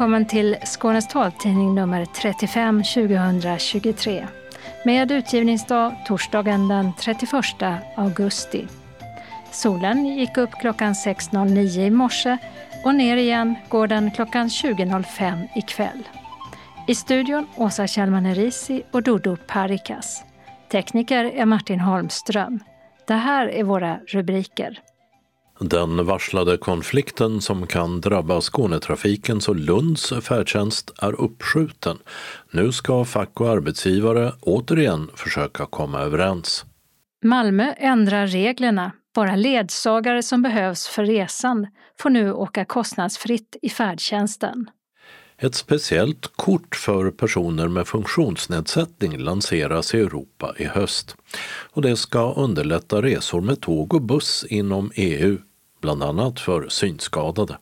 Välkommen till Skånes taltidning nummer 35 2023 med utgivningsdag torsdagen den 31 augusti. Solen gick upp klockan 6.09 i morse och ner igen går den klockan 20.05 ikväll. I studion Åsa Kjellman Erisi och Dodo Parikas. Tekniker är Martin Holmström. Det här är våra rubriker. Den varslade konflikten som kan drabba Skånetrafikens och Lunds färdtjänst är uppskjuten. Nu ska fack och arbetsgivare återigen försöka komma överens. Malmö ändrar reglerna. Bara ledsagare som behövs för resan får nu åka kostnadsfritt i färdtjänsten. Ett speciellt kort för personer med funktionsnedsättning lanseras i Europa i höst. Och det ska underlätta resor med tåg och buss inom EU bland annat för synskadade.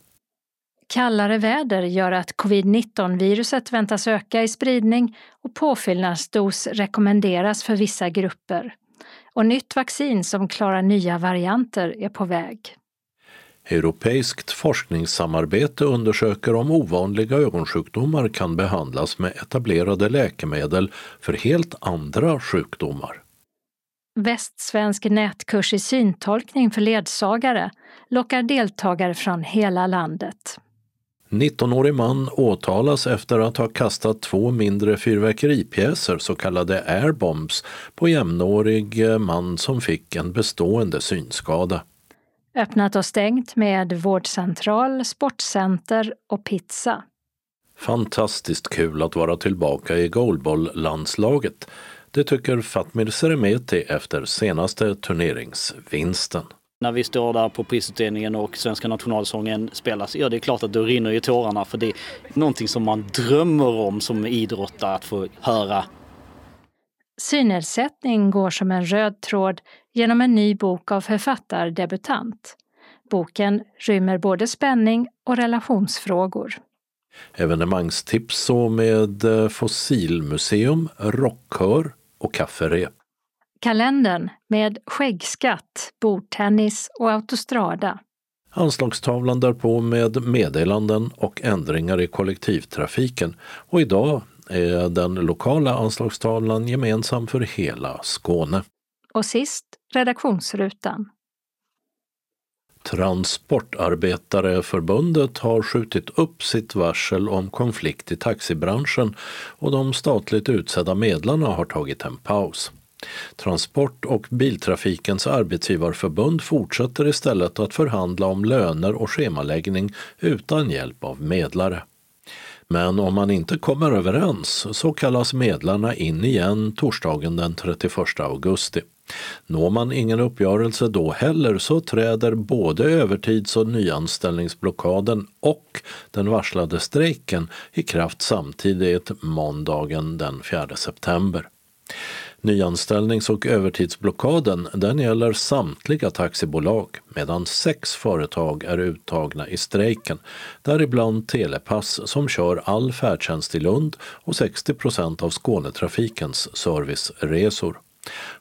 Kallare väder gör att covid-19-viruset väntas öka i spridning och påfyllnadsdos rekommenderas för vissa grupper. Och nytt vaccin som klarar nya varianter är på väg. Europeiskt forskningssamarbete undersöker om ovanliga ögonsjukdomar kan behandlas med etablerade läkemedel för helt andra sjukdomar. Västsvensk nätkurs i syntolkning för ledsagare lockar deltagare från hela landet. 19-årig man åtalas efter att ha kastat två mindre fyrverkeripjäser, så kallade airbombs, på jämnårig man som fick en bestående synskada. Öppnat och stängt med vårdcentral, sportcenter och pizza. Fantastiskt kul att vara tillbaka i goalball-landslaget. Det tycker Fatmir Seremeti efter senaste turneringsvinsten. När vi står där på prisutdelningen och svenska nationalsången spelas, ja det är klart att då rinner ju tårarna för det är någonting som man drömmer om som idrottare att få höra. Synnedsättning går som en röd tråd genom en ny bok av författardebutant. Boken rymmer både spänning och relationsfrågor. Evenemangstips så med eh, fossilmuseum, rockkör och kafferep. Kalendern med skäggskatt, bordtennis och autostrada. Anslagstavlan därpå med meddelanden och ändringar i kollektivtrafiken. Och idag är den lokala anslagstavlan gemensam för hela Skåne. Och sist redaktionsrutan. Transportarbetareförbundet har skjutit upp sitt varsel om konflikt i taxibranschen och de statligt utsedda medlarna har tagit en paus. Transport och biltrafikens arbetsgivarförbund fortsätter istället att förhandla om löner och schemaläggning utan hjälp av medlare. Men om man inte kommer överens så kallas medlarna in igen torsdagen den 31 augusti. Når man ingen uppgörelse då heller så träder både övertids och nyanställningsblockaden och den varslade strejken i kraft samtidigt måndagen den 4 september. Nyanställnings och övertidsblockaden den gäller samtliga taxibolag medan sex företag är uttagna i strejken, däribland Telepass som kör all färdtjänst i Lund och 60 procent av Skånetrafikens serviceresor.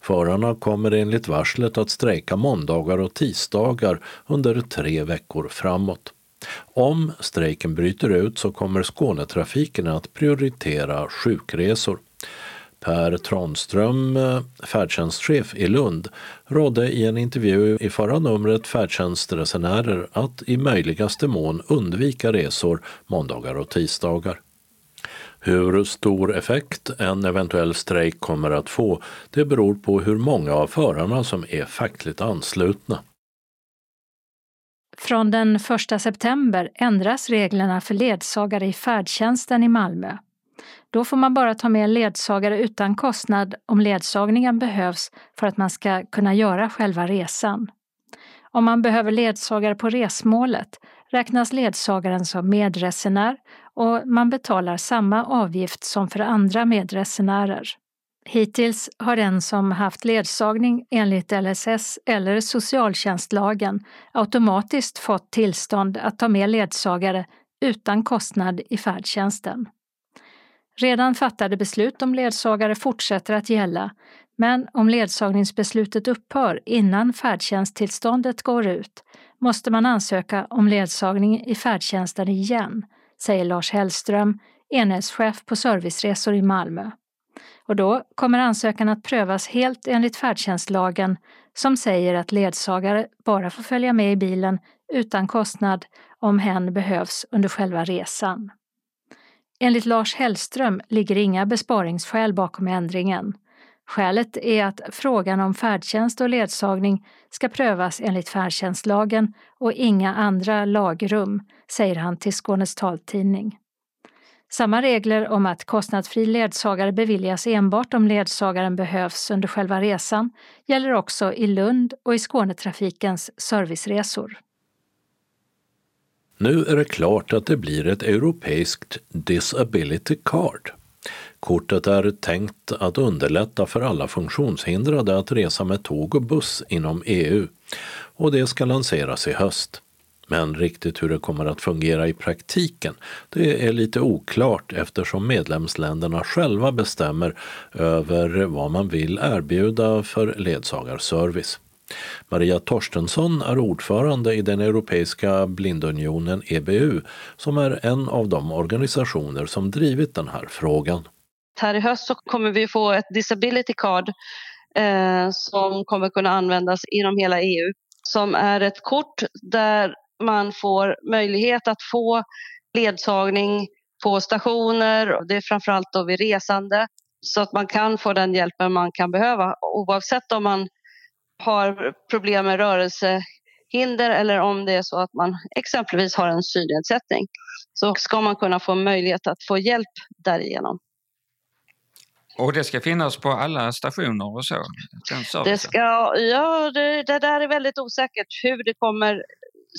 Förarna kommer enligt varslet att strejka måndagar och tisdagar under tre veckor framåt. Om strejken bryter ut så kommer Skånetrafiken att prioritera sjukresor. Per Tranström, färdtjänstchef i Lund, rådde i en intervju i förra numret färdtjänstresenärer att i möjligaste mån undvika resor måndagar och tisdagar. Hur stor effekt en eventuell strejk kommer att få det beror på hur många av förarna som är fackligt anslutna. Från den 1 september ändras reglerna för ledsagare i färdtjänsten i Malmö. Då får man bara ta med ledsagare utan kostnad om ledsagningen behövs för att man ska kunna göra själva resan. Om man behöver ledsagare på resmålet räknas ledsagaren som medresenär och man betalar samma avgift som för andra medresenärer. Hittills har den som haft ledsagning enligt LSS eller socialtjänstlagen automatiskt fått tillstånd att ta med ledsagare utan kostnad i färdtjänsten. Redan fattade beslut om ledsagare fortsätter att gälla, men om ledsagningsbeslutet upphör innan färdtjänsttillståndet går ut måste man ansöka om ledsagning i färdtjänsten igen, säger Lars Hellström, enhetschef på serviceresor i Malmö. Och då kommer ansökan att prövas helt enligt färdtjänstlagen som säger att ledsagare bara får följa med i bilen utan kostnad om hen behövs under själva resan. Enligt Lars Hellström ligger inga besparingsskäl bakom ändringen. Skälet är att frågan om färdtjänst och ledsagning ska prövas enligt färdtjänstlagen och inga andra lagrum, säger han till Skånes taltidning. Samma regler om att kostnadsfri ledsagare beviljas enbart om ledsagaren behövs under själva resan gäller också i Lund och i Skånetrafikens serviceresor. Nu är det klart att det blir ett europeiskt Disability Card. Kortet är tänkt att underlätta för alla funktionshindrade att resa med tåg och buss inom EU och det ska lanseras i höst. Men riktigt hur det kommer att fungera i praktiken, det är lite oklart eftersom medlemsländerna själva bestämmer över vad man vill erbjuda för ledsagarservice. Maria Torstensson är ordförande i den europeiska blindunionen EBU som är en av de organisationer som drivit den här frågan. Här i höst så kommer vi få ett disability card eh, som kommer kunna användas inom hela EU som är ett kort där man får möjlighet att få ledsagning på stationer, det är framförallt då vid resande, så att man kan få den hjälpen man kan behöva oavsett om man har problem med rörelsehinder eller om det är så att man exempelvis har en synnedsättning så ska man kunna få möjlighet att få hjälp därigenom. Och det ska finnas på alla stationer och så? det, ska, ja, det, det där är väldigt osäkert hur det kommer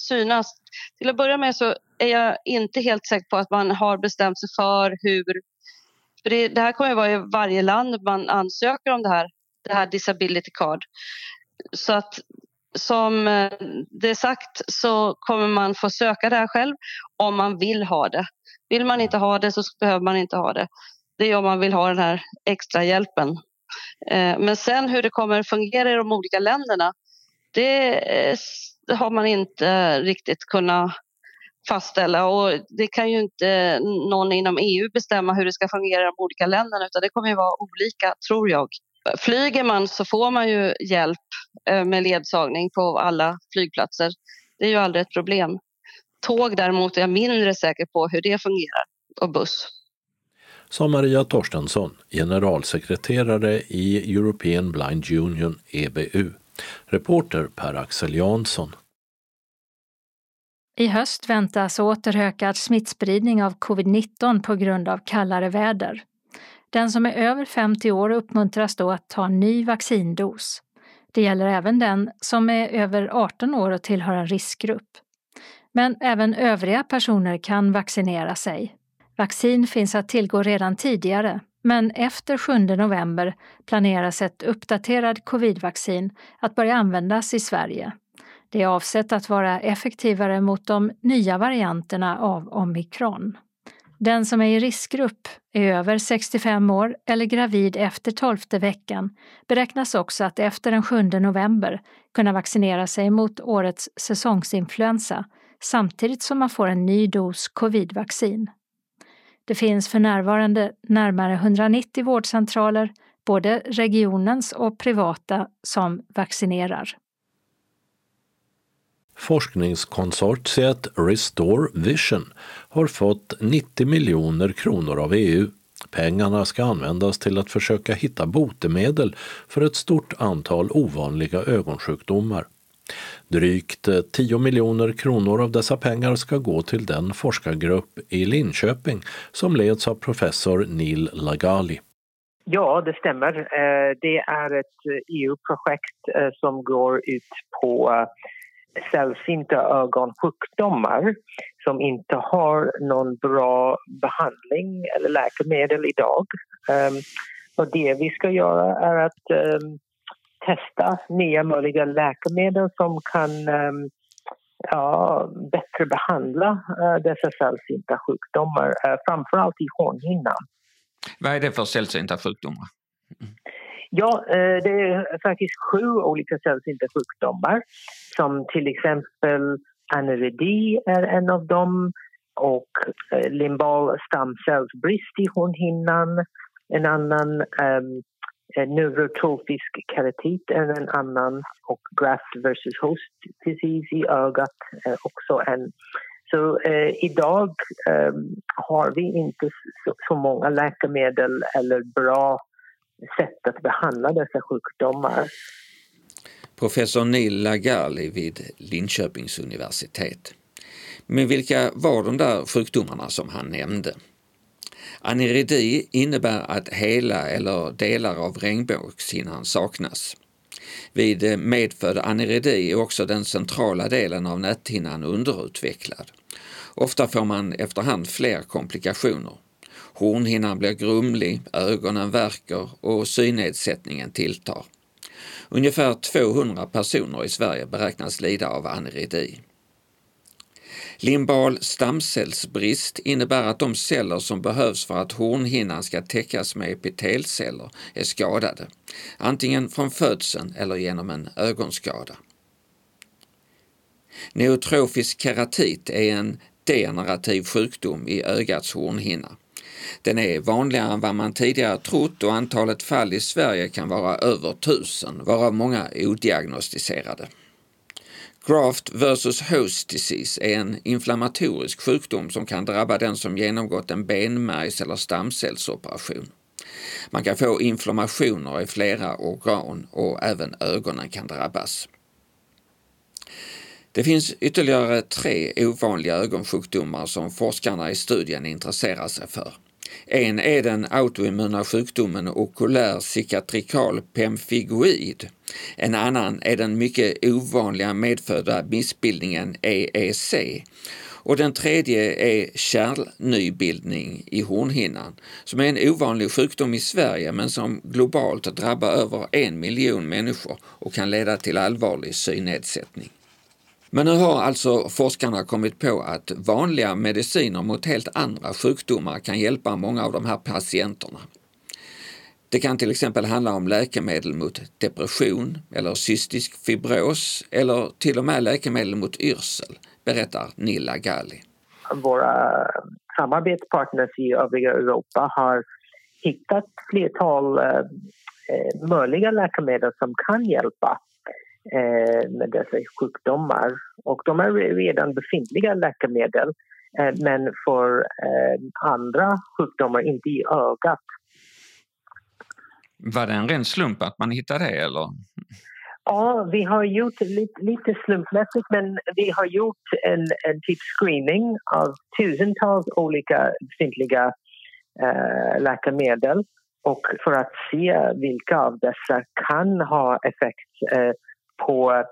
synas. Till att börja med så är jag inte helt säker på att man har bestämt sig för hur... För det, det här kommer att vara i varje land man ansöker om det här, det här disability card. Så att som eh, det är sagt så kommer man få söka det här själv om man vill ha det. Vill man inte ha det så behöver man inte ha det. Det är om man vill ha den här extra hjälpen. Eh, men sen hur det kommer fungera i de olika länderna det eh, har man inte riktigt kunnat fastställa och det kan ju inte någon inom EU bestämma hur det ska fungera i de olika länderna utan det kommer ju vara olika tror jag. Flyger man så får man ju hjälp eh, med ledsagning på alla flygplatser. Det är ju aldrig ett problem. Tåg däremot är jag mindre säker på hur det fungerar och buss. Sa Maria Torstensson, generalsekreterare i European Blind Union, EBU. Reporter Per-Axel Jansson. I höst väntas åter ökad smittspridning av covid-19 på grund av kallare väder. Den som är över 50 år uppmuntras då att ta en ny vaccindos. Det gäller även den som är över 18 år och tillhör en riskgrupp. Men även övriga personer kan vaccinera sig. Vaccin finns att tillgå redan tidigare, men efter 7 november planeras ett uppdaterat covidvaccin att börja användas i Sverige. Det är avsett att vara effektivare mot de nya varianterna av omikron. Den som är i riskgrupp är över 65 år eller gravid efter 12 veckan beräknas också att efter den 7 november kunna vaccinera sig mot årets säsongsinfluensa samtidigt som man får en ny dos covidvaccin. Det finns för närvarande närmare 190 vårdcentraler, både regionens och privata, som vaccinerar. Forskningskonsortiet Restore Vision har fått 90 miljoner kronor av EU. Pengarna ska användas till att försöka hitta botemedel för ett stort antal ovanliga ögonsjukdomar. Drygt 10 miljoner kronor av dessa pengar ska gå till den forskargrupp i Linköping som leds av professor Neil Lagali. Ja, det stämmer. Eh, det är ett eh, e EU-projekt eh, som går ut på sällsynta ögonsjukdomar som inte har någon bra behandling eller läkemedel idag. Um, och det vi ska göra är att um, testa nya möjliga läkemedel som kan um, ja, bättre behandla uh, dessa sällsynta sjukdomar, uh, framförallt i hornhinnan. Vad är det för sällsynta sjukdomar? Mm. Ja, eh, det är faktiskt sju olika sällsynta sjukdomar som till exempel anoredi är en av dem och eh, limbal stamcellsbrist i hornhinnan. En annan um, neurotrofisk keratit är en annan och graft versus host disease i ögat är också en. Så eh, idag eh, har vi inte så, så, många läkemedel eller bra sätt att behandla dessa sjukdomar. Professor Neil Lagali vid Linköpings universitet. Men vilka var de där sjukdomarna som han nämnde? Aniridi innebär att hela eller delar av regnbågshinnan saknas. Vid medfödd aniridi är också den centrala delen av näthinnan underutvecklad. Ofta får man efterhand fler komplikationer. Hornhinnan blir grumlig, ögonen värker och synnedsättningen tilltar. Ungefär 200 personer i Sverige beräknas lida av aneridi. Limbal stamcellsbrist innebär att de celler som behövs för att hornhinnan ska täckas med epitelceller är skadade, antingen från födseln eller genom en ögonskada. Neotrofisk keratit är en degenerativ sjukdom i ögats hornhinna. Den är vanligare än vad man tidigare trott och antalet fall i Sverige kan vara över tusen, varav många odiagnostiserade. Graft versus host disease är en inflammatorisk sjukdom som kan drabba den som genomgått en benmärgs eller stamcellsoperation. Man kan få inflammationer i flera organ och även ögonen kan drabbas. Det finns ytterligare tre ovanliga ögonsjukdomar som forskarna i studien intresserar sig för. En är den autoimmuna sjukdomen okulär cikatrikal pemfigoid. En annan är den mycket ovanliga medfödda missbildningen EEC. Och den tredje är kärlnybildning i hornhinnan som är en ovanlig sjukdom i Sverige men som globalt drabbar över en miljon människor och kan leda till allvarlig synnedsättning. Men nu har alltså forskarna kommit på att vanliga mediciner mot helt andra sjukdomar kan hjälpa många av de här patienterna. Det kan till exempel handla om läkemedel mot depression eller cystisk fibros eller till och med läkemedel mot yrsel, berättar Nilla Gali. Våra samarbetspartners i övriga Europa har hittat flertal eh, eh möjliga läkemedel som kan hjälpa med dessa sjukdomar. Och de är redan befintliga läkemedel eh, men för eh, andra sjukdomar, inte i ögat. Var det en ren slump att man hittade det eller? Ja, vi har gjort lite, lite slumpmässigt men vi har gjort en, en typ screening av tusentals olika befintliga eh, läkemedel och för att se vilka av dessa kan ha effekt eh, på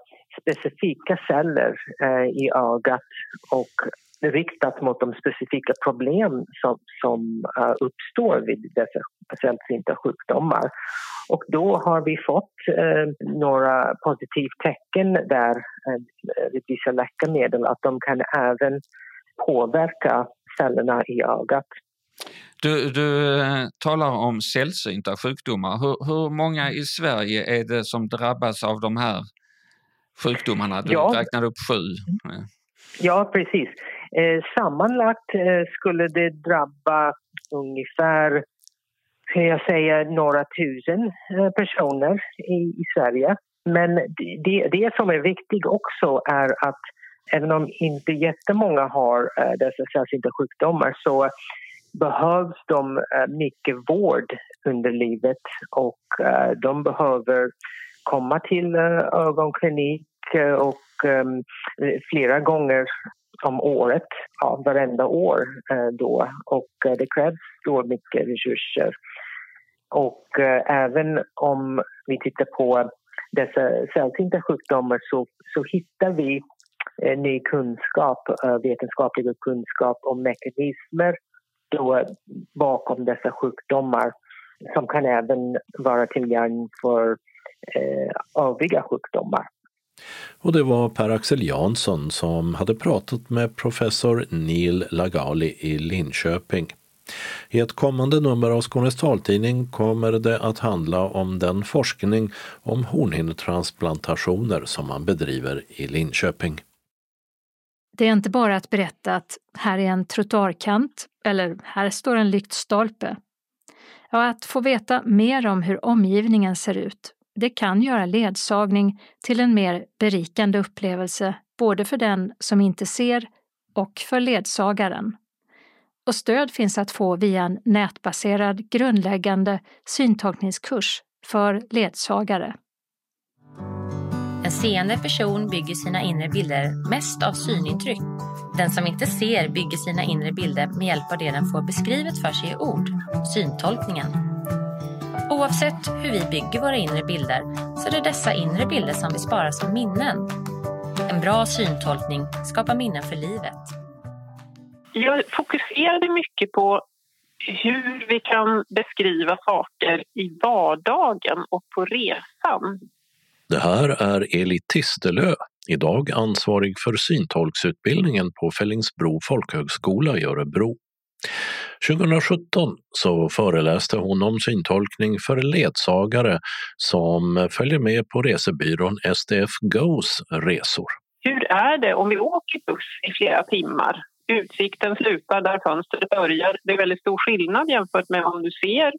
specifika celler eh, i ögat och riktat mot de specifika problem som, som uh, uppstår vid dessa sällsynta sjukdomar. Och då har vi fått eh, några positiva tecken där uh, vid vissa läkemedel att de kan även påverka cellerna i ögat. Du, du eh, talar om sällsynta sjukdomar. Hur, hur många i Sverige är det som drabbas av de här sjukdomarna? Du ja. räknar upp sju. Ja, precis. Eh, sammanlagt eh, skulle det drabba ungefär kan jag säga, några tusen eh, personer i, i Sverige. Men det, det som är viktigt också är att även om inte jättemånga har eh, dessa sällsynta sjukdomar så behövs de eh, mycket vård under livet och eh, de behöver komma till eh, ögonklinik eh, och ehm, flera gånger om året, ja, varenda år eh, då. Och det krävs då mycket resurser. Och även om vi tittar på dessa sällsynta sjukdomar så, så hittar vi ny kunskap, vetenskaplig kunskap om mekanismer då bakom dessa sjukdomar som kan även vara till gagn för eh, övriga sjukdomar. Och det var Per-Axel Jansson som hade pratat med professor Neil Lagali i Linköping. I ett kommande nummer av Skånes taltidning kommer det att handla om den forskning om hornhinnetransplantationer som man bedriver i Linköping. Det är inte bara att berätta att här är en trottoarkant eller här står en lyktstolpe. Ja, att få veta mer om hur omgivningen ser ut, det kan göra ledsagning till en mer berikande upplevelse både för den som inte ser och för ledsagaren. Och stöd finns att få via en nätbaserad grundläggande syntolkningskurs för ledsagare. En seende person bygger sina inre bilder mest av synintryck. Den som inte ser bygger sina inre bilder med hjälp av det den får beskrivet för sig i ord, syntolkningen. Oavsett hur vi bygger våra inre bilder så är det dessa inre bilder som vi sparar som minnen. En bra syntolkning skapar minnen för livet. Jag fokuserade mycket på hur vi kan beskriva saker i vardagen och på resan. Det här är Eli Tistelö, idag ansvarig för syntolksutbildningen på Fällingsbro folkhögskola i Örebro. 2017 så föreläste hon om syntolkning för ledsagare som följer med på resebyrån SDF Goes resor. Hur är det om vi åker buss i flera timmar? Utsikten slutar där fönstret börjar. Det är väldigt stor skillnad jämfört med om du ser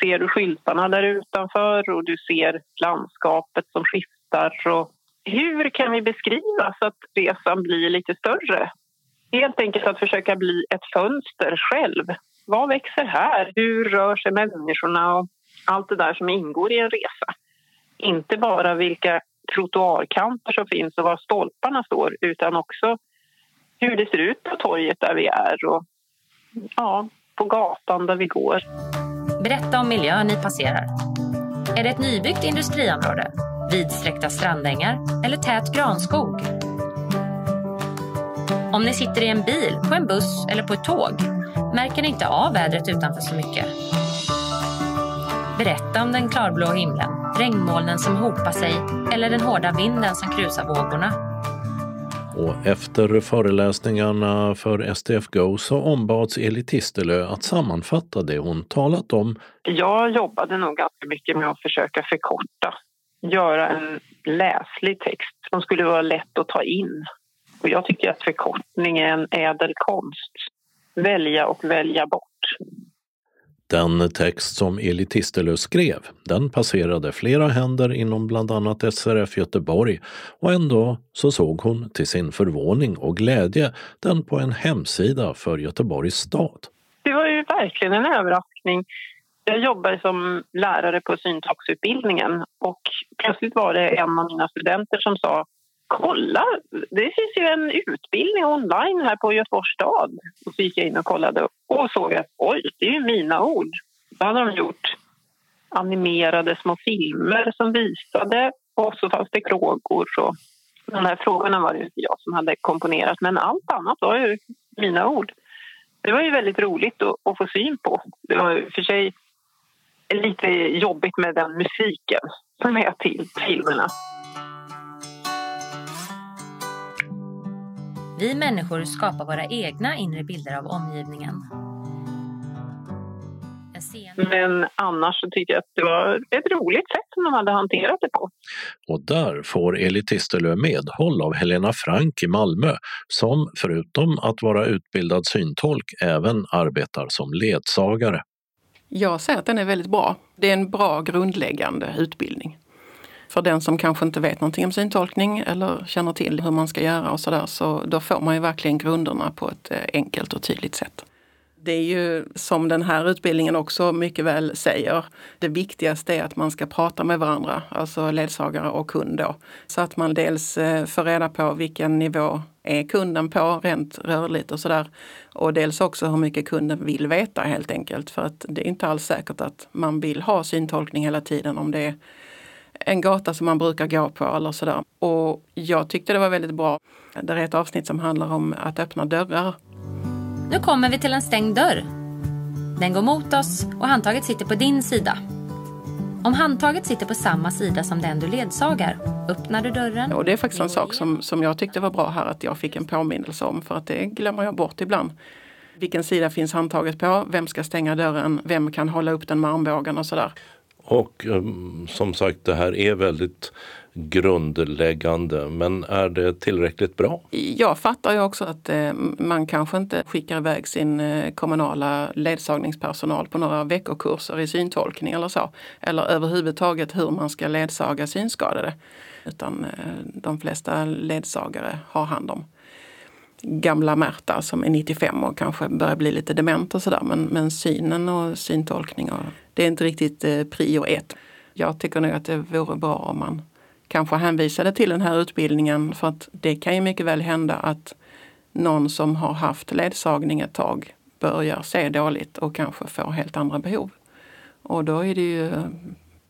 ser du skyltarna där utanför och du ser landskapet som skiftar. Och hur kan vi beskriva så att resan blir lite större? Helt enkelt att försöka bli ett fönster själv. Vad växer här? Hur rör sig människorna? Och allt det där som ingår i en resa. Inte bara vilka trottoarkanter som finns och var stolparna står utan också hur det ser ut på torget där vi är och ja, på gatan där vi går. Berätta om miljön ni passerar. Är det ett nybyggt industriområde? Vidsträckta strandängar eller tät granskog? Om ni sitter i en bil, på en buss eller på ett tåg märker ni inte av vädret utanför så mycket. Berätta om den klarblå himlen, regnmolnen som hopar sig eller den hårda vinden som krusar vågorna. Och efter föreläsningarna för STF Go så ombads Eli Tistelö att sammanfatta det hon talat om. Jag jobbade nog ganska mycket med att försöka förkorta, göra en läslig text som skulle vara lätt att ta in. Och jag tycker att förkortning är en ädel konst. Välja och välja bort. Den text som Eli Tistelö skrev, den passerade flera händer inom bland annat SRF Göteborg och ändå så såg hon till sin förvåning och glädje den på en hemsida för Göteborgs stad. Det var ju verkligen en överraskning. Jag jobbar som lärare på syntaxutbildningen och plötsligt var det en av mina studenter som sa kolla, det finns ju en utbildning online här på Göteborgs stad. Och så gick jag in och kollade och såg att oj, det är ju mina ord. Då hade de gjort animerade små filmer som visade och så fanns det frågor. Så de här frågorna var det inte jag som hade komponerat men allt annat var ju mina ord. Det var ju väldigt roligt att, att få syn på. Det var för sig lite jobbigt med den musiken som är till filmerna. Vi människor skapar våra egna inre bilder av omgivningen. Men annars så tycker jag att det var ett roligt sätt som de hade hanterat det på. Och där får Eli Tistelö medhåll av Helena Frank i Malmö som förutom att vara utbildad syntolk även arbetar som ledsagare. Jag säger att den är väldigt bra. Det är en bra grundläggande utbildning. För den som kanske inte vet någonting om syntolkning eller känner till hur man ska göra och sådär, så då får man ju verkligen grunderna på ett eh, enkelt och tydligt sätt. Det är ju som den här utbildningen också mycket väl säger, det viktigaste är att man ska prata med varandra, alltså ledsagare och kund då. Så att man dels eh, får reda på vilken nivå är kunden på rent rörligt och sådär. Och dels också hur mycket kunden vill veta helt enkelt. För att det är inte alls säkert att man vill ha syntolkning hela tiden om det är en gata som man brukar gå på eller sådär. Och jag tyckte det var väldigt bra. Det är ett avsnitt som handlar om att öppna dörrar. Nu kommer vi till en stängd dörr. Den går mot oss och handtaget sitter på din sida. Om handtaget sitter på samma sida som den du ledsagar, öppnar du dörren. Och det är faktiskt en sak som, som jag tyckte var bra här att jag fick en påminnelse om för att det glömmer jag bort ibland. Vilken sida finns handtaget på? Vem ska stänga dörren? Vem kan hålla upp den med armbågen och sådär? Och ehm, som sagt, det här är väldigt grundläggande, men är det tillräckligt bra? Jag fattar ju också att eh, man kanske inte skickar iväg sin eh, kommunala ledsagningspersonal på några veckokurser i syntolkning eller så. Eller överhuvudtaget hur man ska ledsaga synskadade. Utan eh, de flesta ledsagare har hand om gamla Märta som är 95 och kanske börjar bli lite dement och sådär. Men, men synen och syntolkning, och, det är inte riktigt eh, prio ett. Jag tycker nog att det vore bra om man kanske hänvisade till den här utbildningen för att det kan ju mycket väl hända att någon som har haft ledsagning ett tag börjar se dåligt och kanske får helt andra behov. Och då är det ju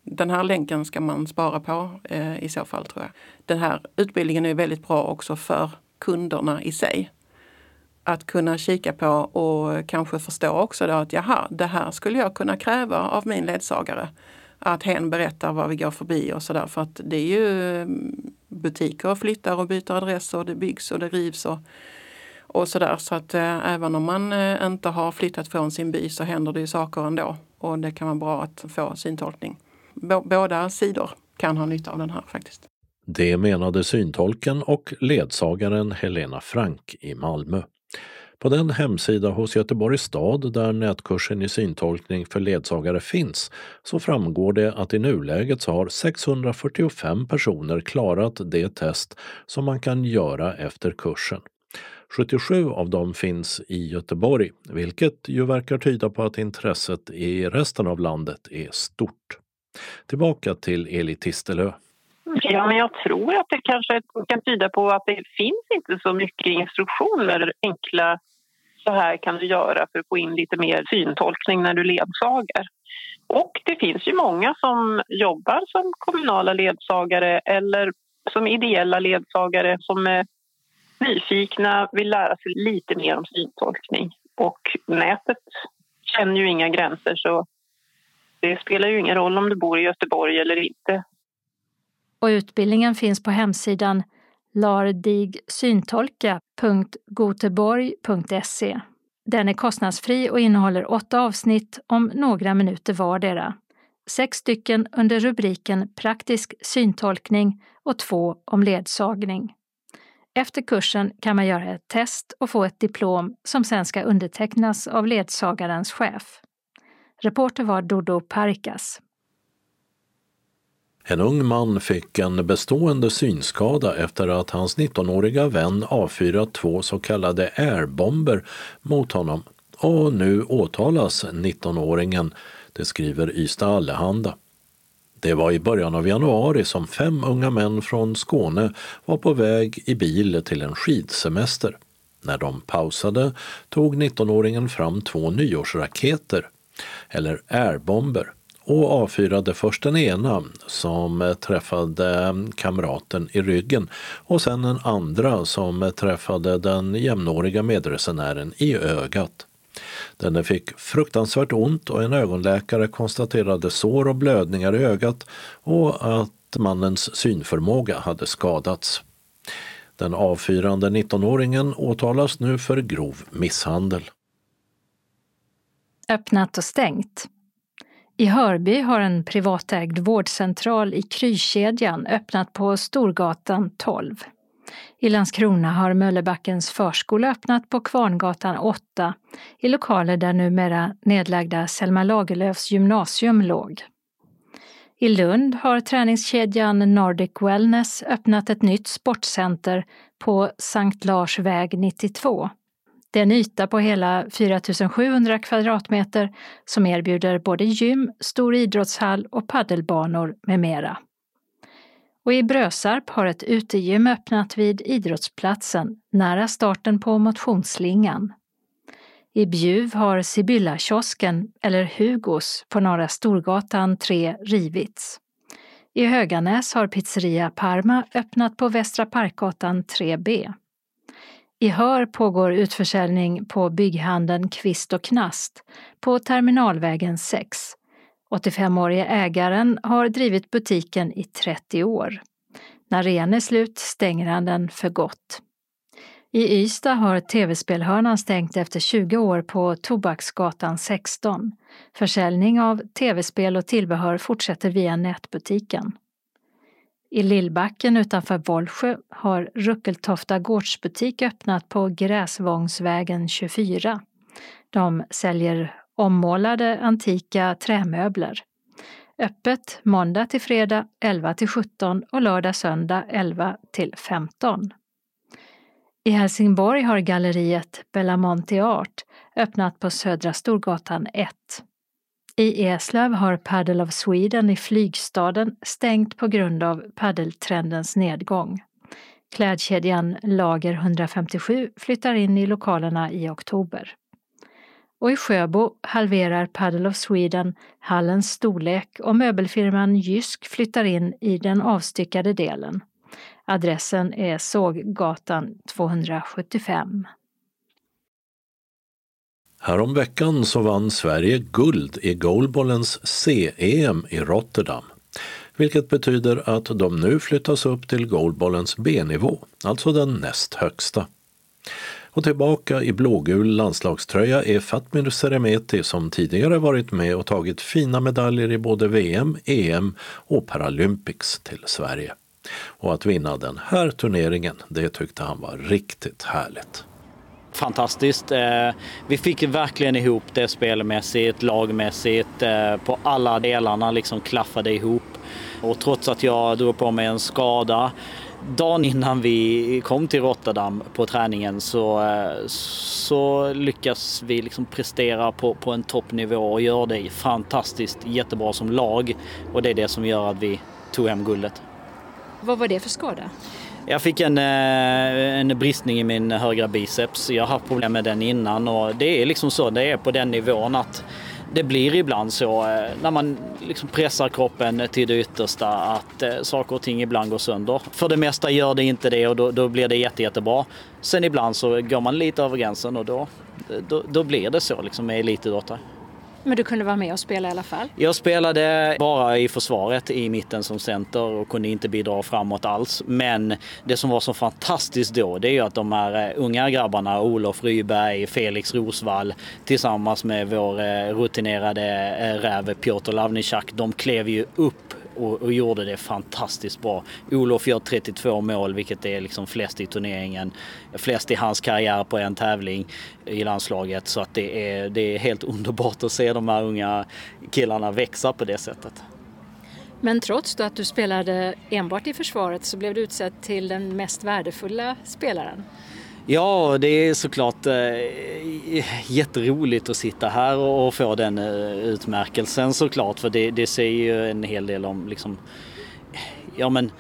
den här länken ska man spara på eh, i så fall tror jag. Den här utbildningen är väldigt bra också för kunderna i sig. Att kunna kika på och kanske förstå också då att jaha, det här skulle jag kunna kräva av min ledsagare. Att hen berättar vad vi går förbi och sådär. För att det är ju mm, butiker och flyttar och byter adress och det byggs och det rivs och, och sådär. Så att eh, även om man eh, inte har flyttat från sin by så händer det ju saker ändå. Och det kan vara bra att få syntolkning. B båda sidor kan ha nytta av den här faktiskt. Det menade syntolken och ledsagaren Helena Frank i Malmö. På den hemsida hos Göteborgs stad där nätkursen i syntolkning för ledsagare finns så framgår det att i nuläget så har 645 personer klarat det test som man kan göra efter kursen. 77 av dem finns i Göteborg, vilket ju verkar tyda på att intresset i resten av landet är stort. Tillbaka till Eli Tistelö. Ja, men jag tror att det kanske kan tyda på att det finns inte så mycket instruktioner, enkla så här kan du göra för att få in lite mer syntolkning när du ledsagar. Och det finns ju många som jobbar som kommunala ledsagare eller som ideella ledsagare som är nyfikna, vill lära sig lite mer om syntolkning. Och nätet känner ju inga gränser så det spelar ju ingen roll om du bor i Göteborg eller inte. Och utbildningen finns på hemsidan lardigsyntolka.goteborg.se. Den är kostnadsfri och innehåller åtta avsnitt om några minuter vardera. Sex stycken under rubriken Praktisk syntolkning och två om ledsagning. Efter kursen kan man göra ett test och få ett diplom som sen ska undertecknas av ledsagarens chef. Reporter var Dodo Parkas. En ung man fick en bestående synskada efter att hans 19-åriga vän avfyrat två så kallade airbomber mot honom och nu åtalas 19-åringen, det skriver Ystad Allehanda. Det var i början av januari som fem unga män från Skåne var på väg i bil till en skidsemester. När de pausade tog 19-åringen fram två nyårsraketer, eller airbomber, och avfyrade först den ena som träffade kamraten i ryggen och sen den andra som träffade den jämnåriga medresenären i ögat. Denne fick fruktansvärt ont och en ögonläkare konstaterade sår och blödningar i ögat och att mannens synförmåga hade skadats. Den avfyrande 19-åringen åtalas nu för grov misshandel. Öppnat och stängt. I Hörby har en privatägd vårdcentral i Krykedjan öppnat på Storgatan 12. I Landskrona har Möllebackens förskola öppnat på Kvarngatan 8 i lokaler där numera nedlagda Selma Lagerlöfs gymnasium låg. I Lund har träningskedjan Nordic Wellness öppnat ett nytt sportcenter på Sankt Lars väg 92. Det är en yta på hela 4700 kvadratmeter som erbjuder både gym, stor idrottshall och paddelbanor med mera. Och i Brösarp har ett utegym öppnat vid idrottsplatsen nära starten på motionsslingan. I Bjuv har Sibylla-kiosken, eller Hugos, på Norra Storgatan 3 rivits. I Höganäs har pizzeria Parma öppnat på Västra Parkgatan 3B. I Hör pågår utförsäljning på bygghandeln Kvist och Knast på Terminalvägen 6. 85-årige ägaren har drivit butiken i 30 år. När rean är slut stänger han den för gott. I Ystad har TV-spelhörnan stängt efter 20 år på Tobaksgatan 16. Försäljning av tv-spel och tillbehör fortsätter via nätbutiken. I Lillbacken utanför Vollsjö har Ruckeltofta gårdsbutik öppnat på Gräsvångsvägen 24. De säljer ommålade antika trämöbler. Öppet måndag till fredag 11 till 17 och lördag söndag 11 till 15. I Helsingborg har galleriet Bellamonte Art öppnat på Södra Storgatan 1. I Eslöv har Paddle of Sweden i flygstaden stängt på grund av paddeltrendens nedgång. Klädkedjan Lager 157 flyttar in i lokalerna i oktober. Och i Sjöbo halverar Paddle of Sweden hallens storlek och möbelfirman Jysk flyttar in i den avstyckade delen. Adressen är Såggatan 275. Häromveckan så vann Sverige guld i goalballens C-EM i Rotterdam. Vilket betyder att de nu flyttas upp till goalballens B-nivå, alltså den näst högsta. Och tillbaka i blågul landslagströja är Fatmir Seremeti som tidigare varit med och tagit fina medaljer i både VM, EM och Paralympics till Sverige. Och att vinna den här turneringen, det tyckte han var riktigt härligt fantastiskt. Eh, vi fick verkligen ihop det spelmässigt, lagmässigt, eh, på alla delarna liksom klaffade ihop. Och trots att jag drog på mig en skada dagen innan vi kom till Rotterdam på träningen så, eh, så lyckas vi liksom prestera på, på en toppnivå och gör det fantastiskt jättebra som lag. Och det är det som gör att vi tog hem guldet. Vad var det för skada? Jag fick en, eh, en bristning i min högra biceps. Jag har haft problem med den innan och det är liksom så, det är på den nivån att det blir ibland så eh, när man liksom pressar kroppen till det yttersta att eh, saker och ting ibland går sönder. För det mesta gör det inte det och då, då blir det jätte, jättebra. Sen ibland så går man lite över gränsen och då, då, då blir det så liksom med elitidrottare. Men du kunde vara med och spela i alla fall? Jag spelade bara i försvaret i mitten som center och kunde inte bidra framåt alls. Men det som var så fantastiskt då det är ju att de här eh, unga grabbarna, Olof Ryberg, Felix Rosvall tillsammans med vår eh, rutinerade eh, räv Piotr Lavnitjak, de klev ju upp och, och, gjorde det fantastiskt bra. Olof gör 32 mål, vilket är liksom flest i turneringen. Flest i hans karriär på en tävling i landslaget. Så att det är, det är helt underbart att se de här unga killarna växa på det sättet. Men trots att du spelade enbart i försvaret så blev du utsedd till den mest värdefulla spelaren. Ja, det är såklart eh, jätteroligt att sitta här och, och få den eh, utmärkelsen såklart för det, det säger ju en hel del om liksom, ja men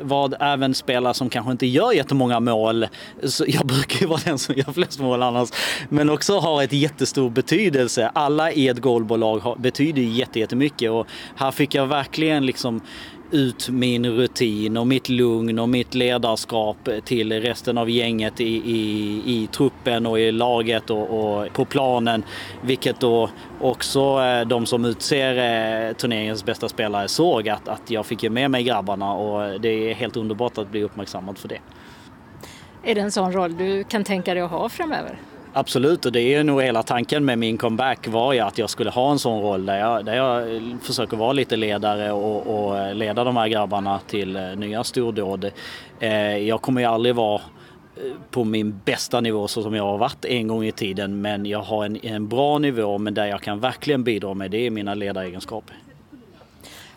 vad även spelare som kanske inte gör jättemånga mål, så jag brukar ju vara den som gör flest mål annars, men också har ett jättestor betydelse. Alla i ett goalbolag betyder jättemycket och här fick jag verkligen liksom ut min rutin och mitt lugn och mitt ledarskap till resten av gänget i, i, i truppen och i laget och, och, på planen. Vilket då också eh, de som utser eh, turneringens bästa spelare såg att, att jag fick med mig grabbarna och det är helt underbart att bli uppmärksammad för det. Är det en sån roll du kan tänka dig att ha framöver? Absolut, och det är nog hela tanken med min comeback var ju att jag skulle ha en sån roll där jag, där jag försöker vara lite ledare och, och leda de här grabbarna till eh, nya stordåd. Eh, jag kommer ju aldrig vara eh, på min bästa nivå så som jag har varit en gång i tiden men jag har en, en bra nivå men där jag kan verkligen bidra med det är mina ledaregenskaper.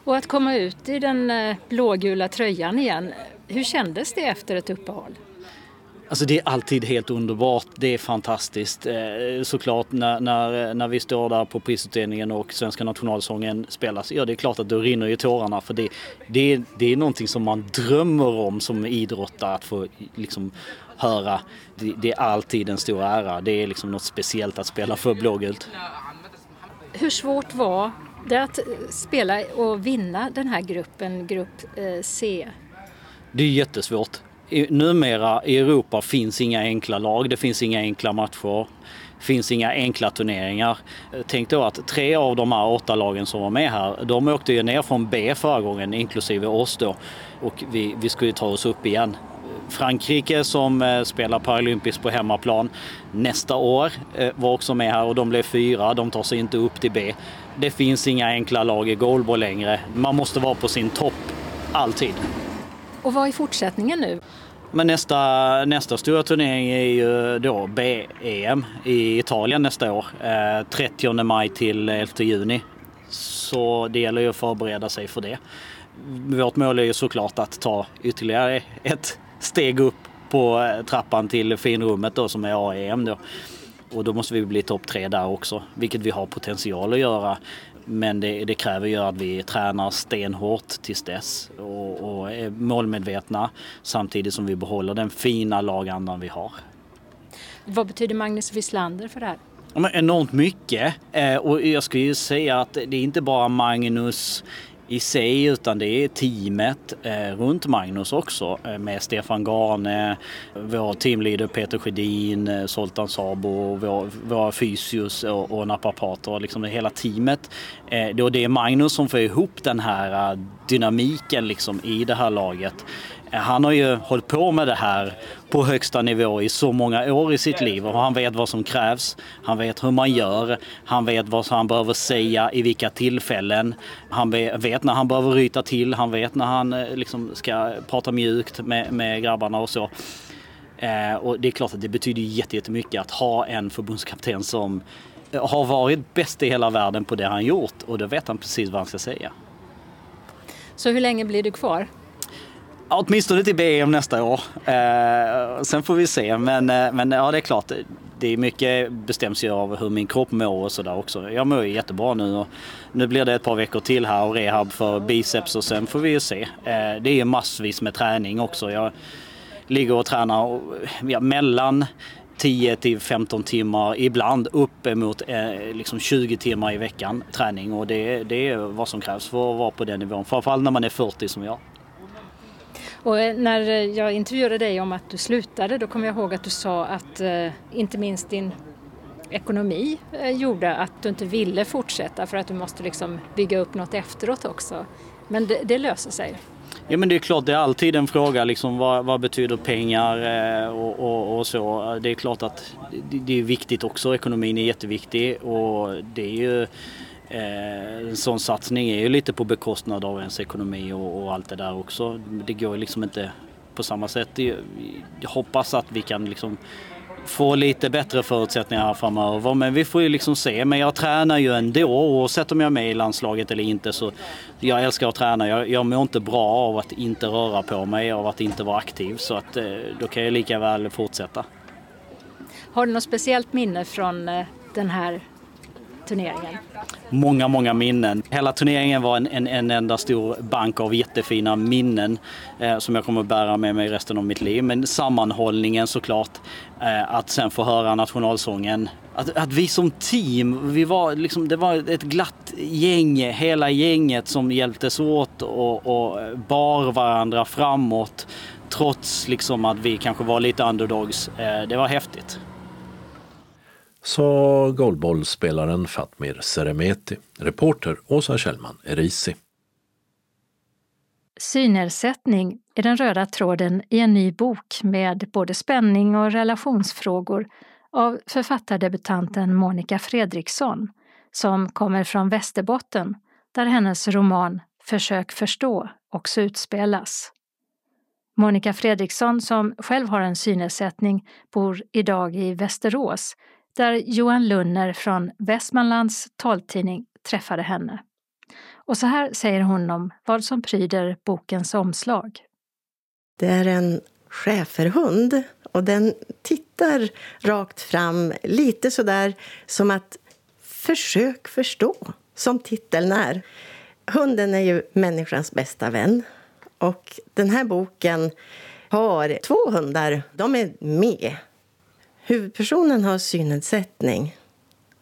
Och att komma ut i den blågula tröjan igen, hur kändes det efter ett uppehåll? Alltså det är alltid helt underbart. Det är fantastiskt. Eh, såklart när, när, när vi står där på prisutdelningen och svenska nationalsången spelas. Ja det är klart att då rinner ju tårarna för det, det, är, det är någonting som man drömmer om som idrottare att få liksom höra. Det, det är alltid en stor ära. Det är liksom något speciellt att spela för blågult. Hur svårt var det att spela och vinna den här gruppen, grupp eh, C? Det är jättesvårt numera i Europa finns inga enkla lag, det finns inga enkla matcher. Det finns inga enkla turneringar. Tänk då att tre av de här åtta lagen som var med här, de åkte ju ner från B förra gången, inklusive oss då. Och vi, vi skulle ta oss upp igen. Frankrike som eh, spelar paralympiskt på hemmaplan nästa år eh, var också med här och de blev fyra. De tar sig inte upp till B. Det finns inga enkla lag i goalball längre. Man måste vara på sin topp, alltid. Och vad är fortsättningen nu? Men nästa, nästa stora turnering är ju då B-EM i Italien nästa år. Eh, 30 maj till 11 juni. Så det gäller ju att förbereda sig för det. Vårt mål är ju såklart att ta ytterligare ett steg upp på eh, trappan till finrummet då som är AEM då. Och då måste vi bli topp tre där också, vilket vi har potential att göra. Men det, det, kräver ju att vi tränar stenhårt tills dess och, och är målmedvetna samtidigt som vi behåller den fina lagandan vi har. Vad betyder Magnus Wislander för det här? Ja, enormt mycket. Eh, och jag skulle ju säga att det är inte bara Magnus i sig utan det är teamet eh, runt Magnus också eh, med Stefan Garne, vår teamleader Peter Sjödin, eh, Soltan Sabo, vår, våra fysios och, och naprapater, liksom hela teamet. Eh, det, det är Magnus som får ihop den här eh, dynamiken liksom i det här laget. Eh, han har ju hållit på med det här på högsta nivå i så många år i sitt liv och han vet vad som krävs. Han vet hur man gör. Han vet vad han behöver säga i vilka tillfällen. Han vet när han behöver ryta till. Han vet när han eh, liksom ska prata mjukt med, med grabbarna och så. Eh, och det är klart att det betyder jättemycket att ha en förbundskapten som eh, har varit bäst i hela världen på det han gjort och då vet han precis vad han ska säga. Så hur länge blir du kvar? Åtminstone till BM nästa år. Eh, sen får vi se. Men, eh, men ja, det är klart. Det är mycket bestäms ju av hur min kropp mår och sådär också. Jag mår ju jättebra nu och nu blir det ett par veckor till här och rehab för biceps och sen får vi ju se. Eh, det är ju massvis med träning också. Jag ligger och tränar eh, ja, mellan 10 till 15 timmar, ibland uppemot eh, liksom 20 timmar i veckan träning och det, det är vad som krävs för att vara på den nivån. Framförallt när man är 40 som jag. Och eh, när eh, jag intervjuade dig om att du slutade då kommer jag ihåg att du sa att eh, inte minst din ekonomi eh, gjorde att du inte ville fortsätta för att du måste liksom bygga upp något efteråt också. Men det, det löser sig. Ja men det är klart, det är alltid en fråga liksom vad, vad betyder pengar eh, och, och, och, så. Det är klart att det, det är viktigt också, ekonomin är jätteviktig och det är ju Eh, en sån satsning är ju lite på bekostnad av ens ekonomi och, och allt det där också. Det går liksom inte på samma sätt. Jag hoppas att vi kan liksom få lite bättre förutsättningar framöver. Men vi får ju liksom se. Men jag tränar ju ändå oavsett om jag är med i landslaget eller inte. Så jag älskar att träna. Jag, jag mår inte bra av att inte röra på mig, av att inte vara aktiv. Så att, eh, då kan jag lika väl fortsätta. Har du något speciellt minne från eh, den här turneringen? Många, många minnen. Hela turneringen var en, en, en enda stor bank av jättefina minnen eh, som jag kommer att bära med mig resten av mitt liv. Men sammanhållningen såklart, eh, att sen få höra nationalsången. Att, att vi som team, vi var liksom, det var ett glatt gäng, hela gänget som hjälptes åt och, och bar varandra framåt trots liksom att vi kanske var lite underdogs. Eh, det var häftigt sa goalbollspelaren Fatmir Seremeti. Reporter Åsa Kjellman, Erisi. Synnedsättning är den röda tråden i en ny bok med både spänning och relationsfrågor av författardebutanten Monica Fredriksson som kommer från Västerbotten där hennes roman Försök förstå också utspelas. Monica Fredriksson, som själv har en synnedsättning, bor idag i Västerås där Johan Lunner från Västmanlands taltidning träffade henne. Och så här säger hon om vad som pryder bokens omslag. Det är en schäferhund och den tittar rakt fram, lite sådär som att försök förstå, som titeln är. Hunden är ju människans bästa vän och den här boken har två hundar. De är med Huvudpersonen har synnedsättning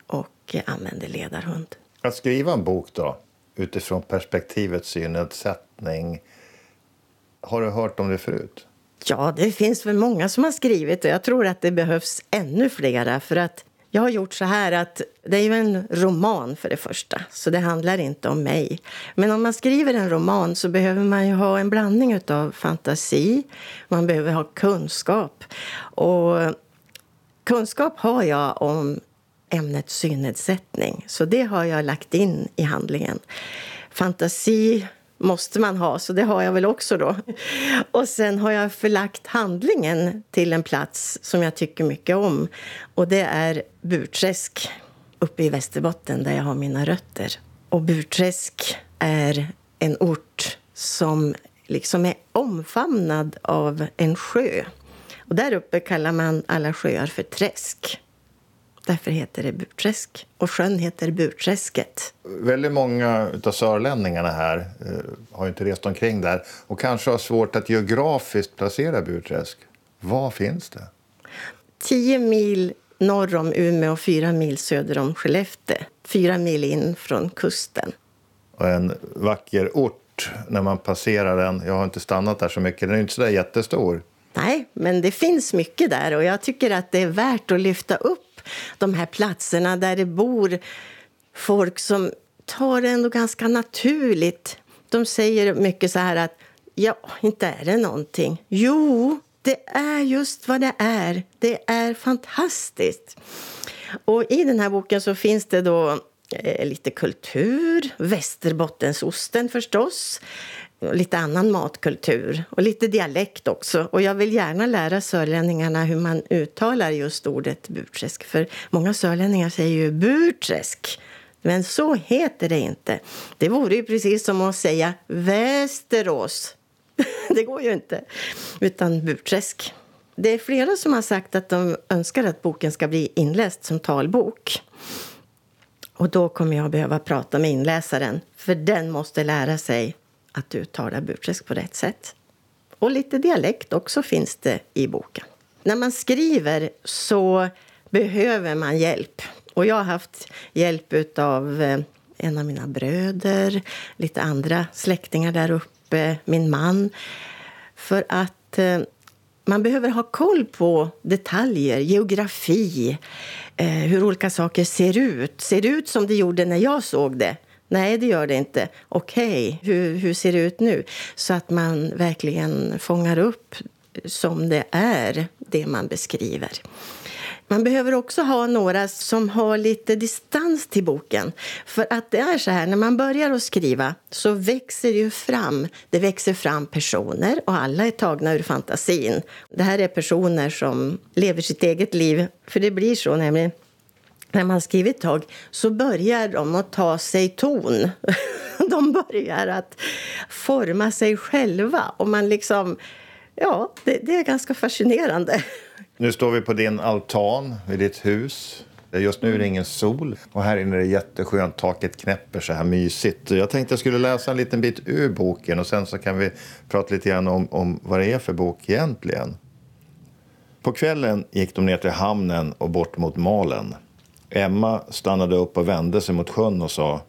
och använder ledarhund. Att skriva en bok då, utifrån perspektivet synnedsättning, har du hört om det förut? Ja, det finns väl många som har skrivit och jag tror att det behövs ännu flera för att Jag har gjort så här att det är ju en roman för det första, så det handlar inte om mig. Men om man skriver en roman så behöver man ju ha en blandning av fantasi, man behöver ha kunskap. Och kunskap har jag om ämnet synnedsättning, så det har jag lagt in i handlingen. Fantasi måste man ha, så det har jag väl också då. Och sen har jag förlagt handlingen till en plats som jag tycker mycket om. Och det är Burträsk uppe i Västerbotten där jag har mina rötter. Och Burträsk är en ort som liksom är omfamnad av en sjö. Och där uppe kallar man alla sjöar för träsk. Därför heter det Burträsk. Och sjön heter Burträsket. Väldigt många av sörlänningarna här eh, har inte rest omkring där och kanske har svårt att geografiskt placera Burträsk. Var finns det? Tio mil norr om Umeå och fyra mil söder om Skellefteå. Fyra mil in från kusten. Och en vacker ort när man passerar den. Jag har inte stannat där så mycket. Den är inte så där jättestor. Nej, men det finns mycket där och jag tycker att det är värt att lyfta upp de här platserna där det bor folk som tar det ändå ganska naturligt. De säger mycket så här att ja, inte är det någonting. Jo, det är just vad det är. Det är fantastiskt. Och i den här boken så finns det då eh, lite kultur, Västerbottensosten förstås, lite annan matkultur och lite dialekt också. Och jag vill gärna lära sörlänningarna hur man uttalar just ordet Burträsk. För många sörlänningar säger ju Burträsk. Men så heter det inte. Det vore ju precis som att säga Västerås. det går ju inte. Utan Burträsk. Det är flera som har sagt att de önskar att boken ska bli inläst som talbok. Och då kommer jag behöva prata med inläsaren, för den måste lära sig att uttala Burträsk på rätt sätt. Och lite dialekt också finns det i boken. När man skriver så behöver man hjälp. Och jag har haft hjälp av eh, en av mina bröder, lite andra släktingar där uppe, min man. För att eh, man behöver ha koll på detaljer, geografi, eh, hur olika saker ser ut. Ser det ut som det gjorde när jag såg det? Nej, det gör det inte. Okej, okay. hur, hur ser det ut nu? Så att man verkligen fångar upp som det är, det man beskriver. Man behöver också ha några som har lite distans till boken. För att det är så här, när man börjar att skriva så växer det ju fram, det växer fram personer och alla är tagna ur fantasin. Det här är personer som lever sitt eget liv, för det blir så nämligen när man skriver ett tag så börjar de att ta sig ton. De börjar att forma sig själva. Och man liksom, ja, det, det, är ganska fascinerande. Nu står vi på din altan vid ditt hus. Just nu är det ingen sol och här inne är det jätteskönt. Taket knäpper så här mysigt. Jag tänkte jag skulle läsa en liten bit ur boken och sen så kan vi prata lite grann om, om vad det är för bok egentligen. På kvällen gick de ner till hamnen och bort mot Malen. Emma stannade upp och vände sig mot sjön och sa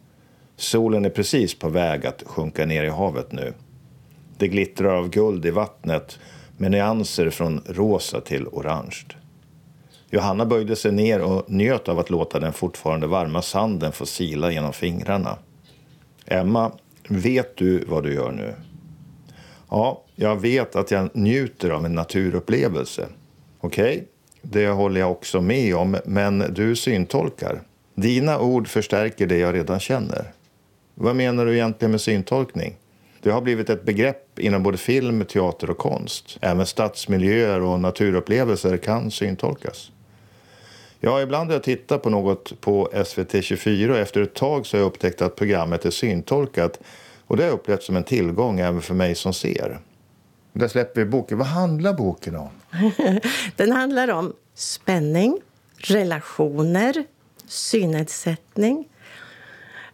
Solen är precis på väg att sjunka ner i havet nu. Det glittrar av guld i vattnet med nyanser från rosa till orange. Johanna böjde sig ner och njöt av att låta den fortfarande varma sanden få sila genom fingrarna. Emma, vet du vad du gör nu? Ja, jag vet att jag njuter av en naturupplevelse. Okej, okay, det håller jag också med om, men du syntolkar. Dina ord förstärker det jag redan känner. Vad menar du egentligen med syntolkning? Det har blivit ett begrepp inom både film, teater och konst. Även stadsmiljöer och naturupplevelser kan syntolkas. Ja, ibland har jag tittat på något på SVT 24 och efter ett tag så har jag upptäckt att programmet är syntolkat och det har jag upplevt som en tillgång även för mig som ser. Där släpper vi boken. Vad handlar boken om? Den handlar om spänning, relationer, synnedsättning.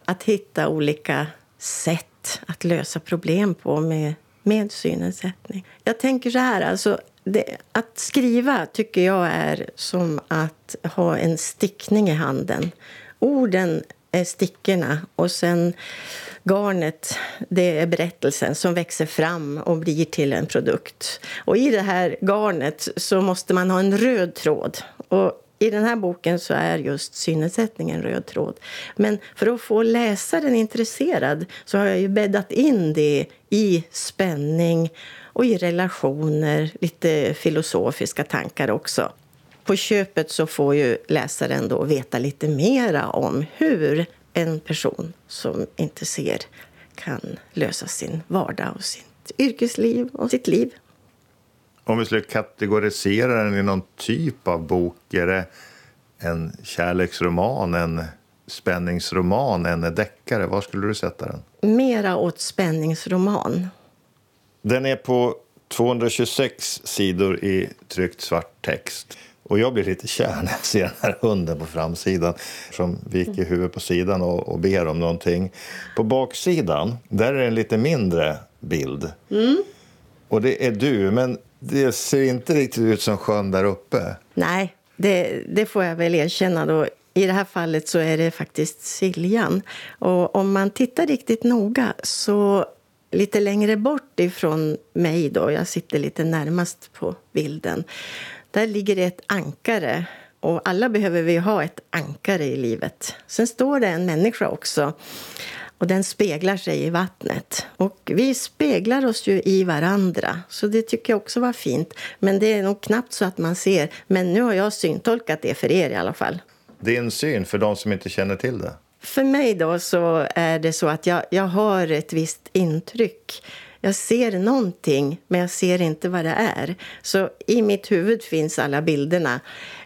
Att hitta olika sätt att lösa problem på med, med synnedsättning. Jag tänker så här, alltså, det, att skriva tycker jag är som att ha en stickning i handen. Orden är stickorna och sen garnet, det är berättelsen som växer fram och blir till en produkt. Och i det här garnet så måste man ha en röd tråd. Och I den här boken så är just synnedsättningen röd tråd. Men för att få läsaren intresserad så har jag ju bäddat in det i spänning och i relationer, lite filosofiska tankar också. På köpet så får ju läsaren då veta lite mera om hur en person som inte ser kan lösa sin vardag och sitt yrkesliv och sitt liv. Om vi skulle kategorisera den i någon typ av bok, är det en kärleksroman, en spänningsroman, en deckare? Var skulle du sätta den? Mera åt spänningsroman. Den är på 226 sidor i tryckt svart text. Och jag blir lite kär när jag ser den här hunden på framsidan som viker huvudet på sidan och, och ber om någonting. På baksidan, där är det en lite mindre bild. Mm. Och det är du, men det ser inte riktigt ut som sjön där uppe. Nej, det, det får jag väl erkänna. Då. I det här fallet så är det faktiskt Siljan. Och om man tittar riktigt noga så lite längre bort ifrån mig, då, jag sitter lite närmast på bilden, där ligger det ett ankare. Och alla behöver vi ha ett ankare i livet. Sen står det en människa också. Och den speglar sig i vattnet. Och vi speglar oss ju i varandra. Så det tycker jag också var fint. Men det är nog knappt så att man ser. Men nu har jag syntolkat det för er i alla fall. Din syn för de som inte känner till det? För mig då så är det så att jag, jag har ett visst intryck. Jag ser någonting, men jag ser inte vad det är. Så i mitt huvud finns alla bilderna.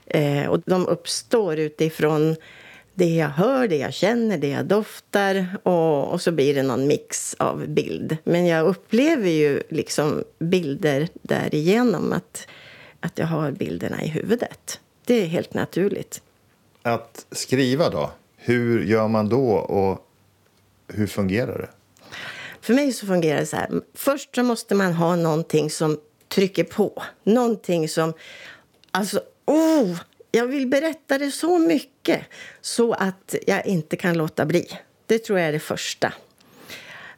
Eh, och de uppstår utifrån det jag hör, det jag känner, det jag doftar och, och, så blir det någon mix av bild. Men jag upplever ju liksom bilder därigenom att, att jag har bilderna i huvudet. Det är helt naturligt. Att skriva då? Hur gör man då och hur fungerar det? För mig så fungerar det så här. Först så måste man ha någonting som trycker på. Någonting som... Alltså, oh! Jag vill berätta det så mycket så att jag inte kan låta bli. Det tror jag är det första.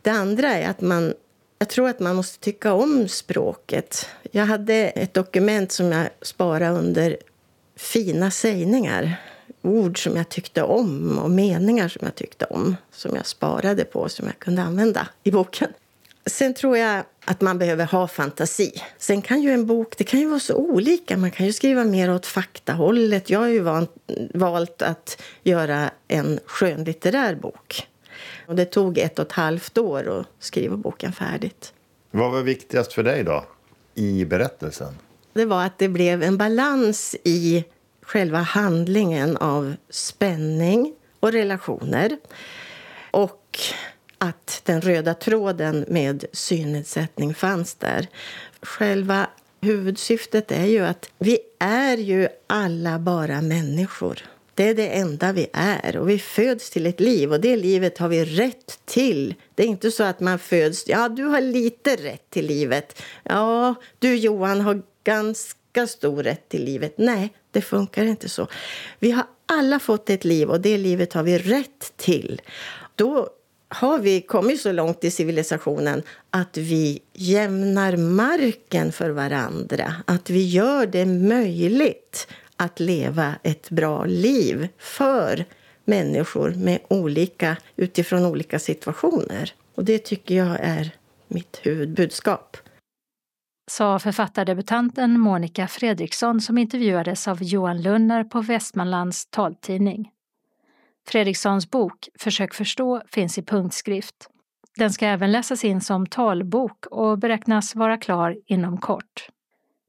Det andra är att man jag tror att man måste tycka om språket. Jag hade ett dokument som jag sparade under fina sägningar ord som jag tyckte om och meningar som jag tyckte om som jag sparade på som jag kunde använda i boken. Sen tror jag att man behöver ha fantasi. Sen kan ju en bok det kan ju vara så olika. Man kan ju skriva mer åt faktahållet. Jag har ju vant, valt att göra en skönlitterär bok. Och det tog ett och ett halvt år att skriva boken färdigt. Vad var viktigast för dig då, i berättelsen? Det var att det blev en balans i själva handlingen av spänning och relationer. Och att den röda tråden med synnedsättning fanns där. Själva huvudsyftet är ju att vi är ju alla bara människor. Det är det enda vi är. Och Vi föds till ett liv, och det livet har vi rätt till. Det är inte så att man föds... Ja, du har lite rätt till livet. Ja, du Johan har ganska lika stor rätt till livet. Nej, det funkar inte så. Vi har alla fått ett liv och det livet har vi rätt till. Då har vi kommit så långt i civilisationen att vi jämnar marken för varandra. Att vi gör det möjligt att leva ett bra liv för människor med olika, utifrån olika situationer. Och Det tycker jag är mitt huvudbudskap sa författardebutanten Monica Fredriksson som intervjuades av Johan Lunner på Västmanlands taltidning. Fredrikssons bok Försök förstå finns i punktskrift. Den ska även läsas in som talbok och beräknas vara klar inom kort.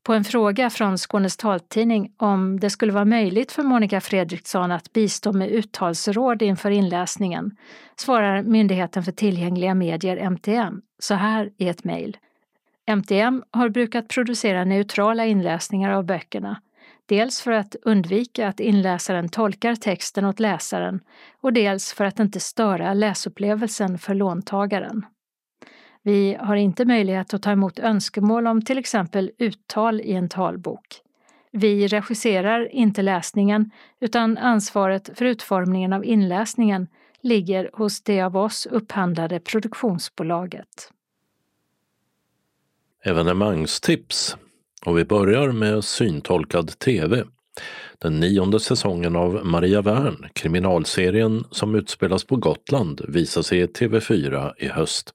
På en fråga från Skånes taltidning om det skulle vara möjligt för Monica Fredriksson att bistå med uttalsråd inför inläsningen svarar Myndigheten för tillgängliga medier, MTM, så här i ett mejl. MTM har brukat producera neutrala inläsningar av böckerna, dels för att undvika att inläsaren tolkar texten åt läsaren och dels för att inte störa läsupplevelsen för låntagaren. Vi har inte möjlighet att ta emot önskemål om till exempel uttal i en talbok. Vi regisserar inte läsningen utan ansvaret för utformningen av inläsningen ligger hos det av oss upphandlade produktionsbolaget evenemangstips och vi börjar med syntolkad TV. Den nionde säsongen av Maria Wern, kriminalserien som utspelas på Gotland, visas i TV4 i höst.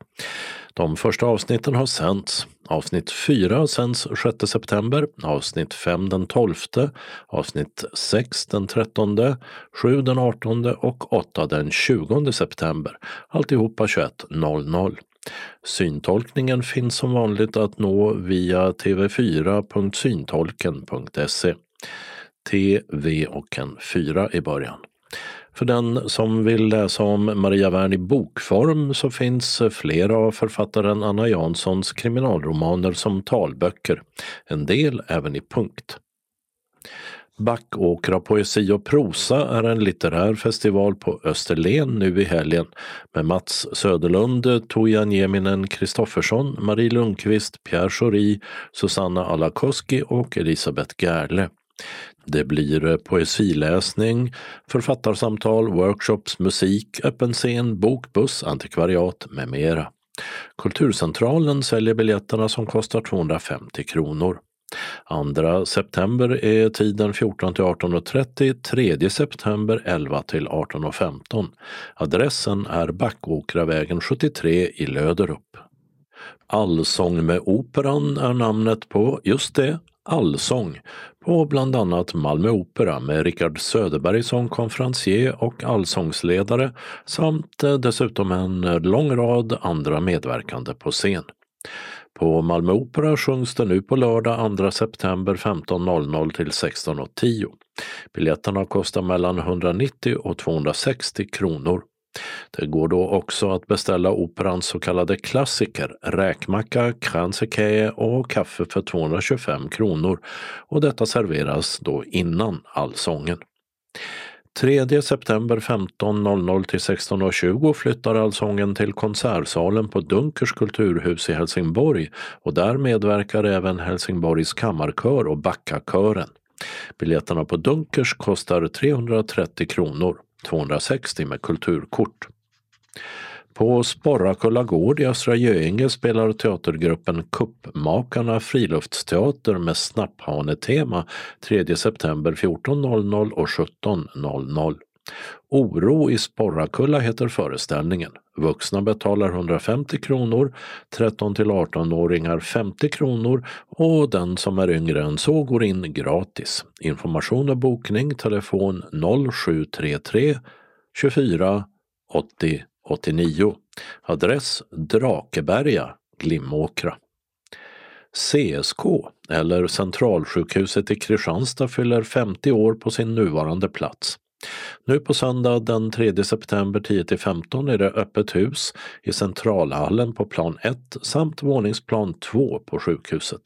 De första avsnitten har sänts. Avsnitt 4 sänds 6 september, avsnitt 5 den 12, avsnitt 6 den 13, 7 den 18 och 8 den 20 september. Alltihopa 21.00. Syntolkningen finns som vanligt att nå via tv4.syntolken.se. TV och en 4 i början. För den som vill läsa om Maria Wern i bokform så finns flera av författaren Anna Janssons kriminalromaner som talböcker, en del även i punkt. Backåkra poesi och prosa är en litterär festival på Österlen nu i helgen med Mats Söderlund, Toja Nieminen Kristoffersson, Marie Lundqvist, Pierre Schori, Susanna Alakoski och Elisabeth Gerle. Det blir eh, poesiläsning, författarsamtal, workshops, musik, öppen scen, bokbuss, antikvariat med mera. Kulturcentralen säljer biljetterna som kostar 250 kronor. 2 september är tiden 14 till 18.30, 3 september 11 till 18.15. Adressen är Backåkravägen 73 i Löderup. Allsång med Operan är namnet på, just det, allsång på bland annat Malmö Opera med Richard Söderberg som konferencier och allsångsledare samt dessutom en lång rad andra medverkande på scen. På Malmö Opera sjungs det nu på lördag 2 september 15.00 till 16.10. Biljetterna kostar mellan 190 och 260 kronor. Det går då också att beställa operans så kallade klassiker, räkmacka, kransekeye och kaffe för 225 kronor och detta serveras då innan allsången. 3 september 15.00 till 16.20 flyttar allsången till konsertsalen på Dunkers kulturhus i Helsingborg och där medverkar även Helsingborgs kammarkör och Backakören. Biljetterna på Dunkers kostar 330 kronor. 260 med kulturkort. På Sporrakulla gård i Östra Göinge spelar teatergruppen Kuppmakarna friluftsteater med snapphanetema 3 september 14.00 och 17.00. Oro i Sporrakulla heter föreställningen. Vuxna betalar 150 kronor, 13 till 18-åringar 50 kronor och den som är yngre än så går in gratis. Information och bokning telefon 0733 24 80 89. Adress Drakeberga, Glimåkra. CSK, eller Centralsjukhuset i Kristianstad, fyller 50 år på sin nuvarande plats. Nu på söndag den 3 september 10-15 är det öppet hus i centralhallen på plan 1 samt våningsplan 2 på sjukhuset.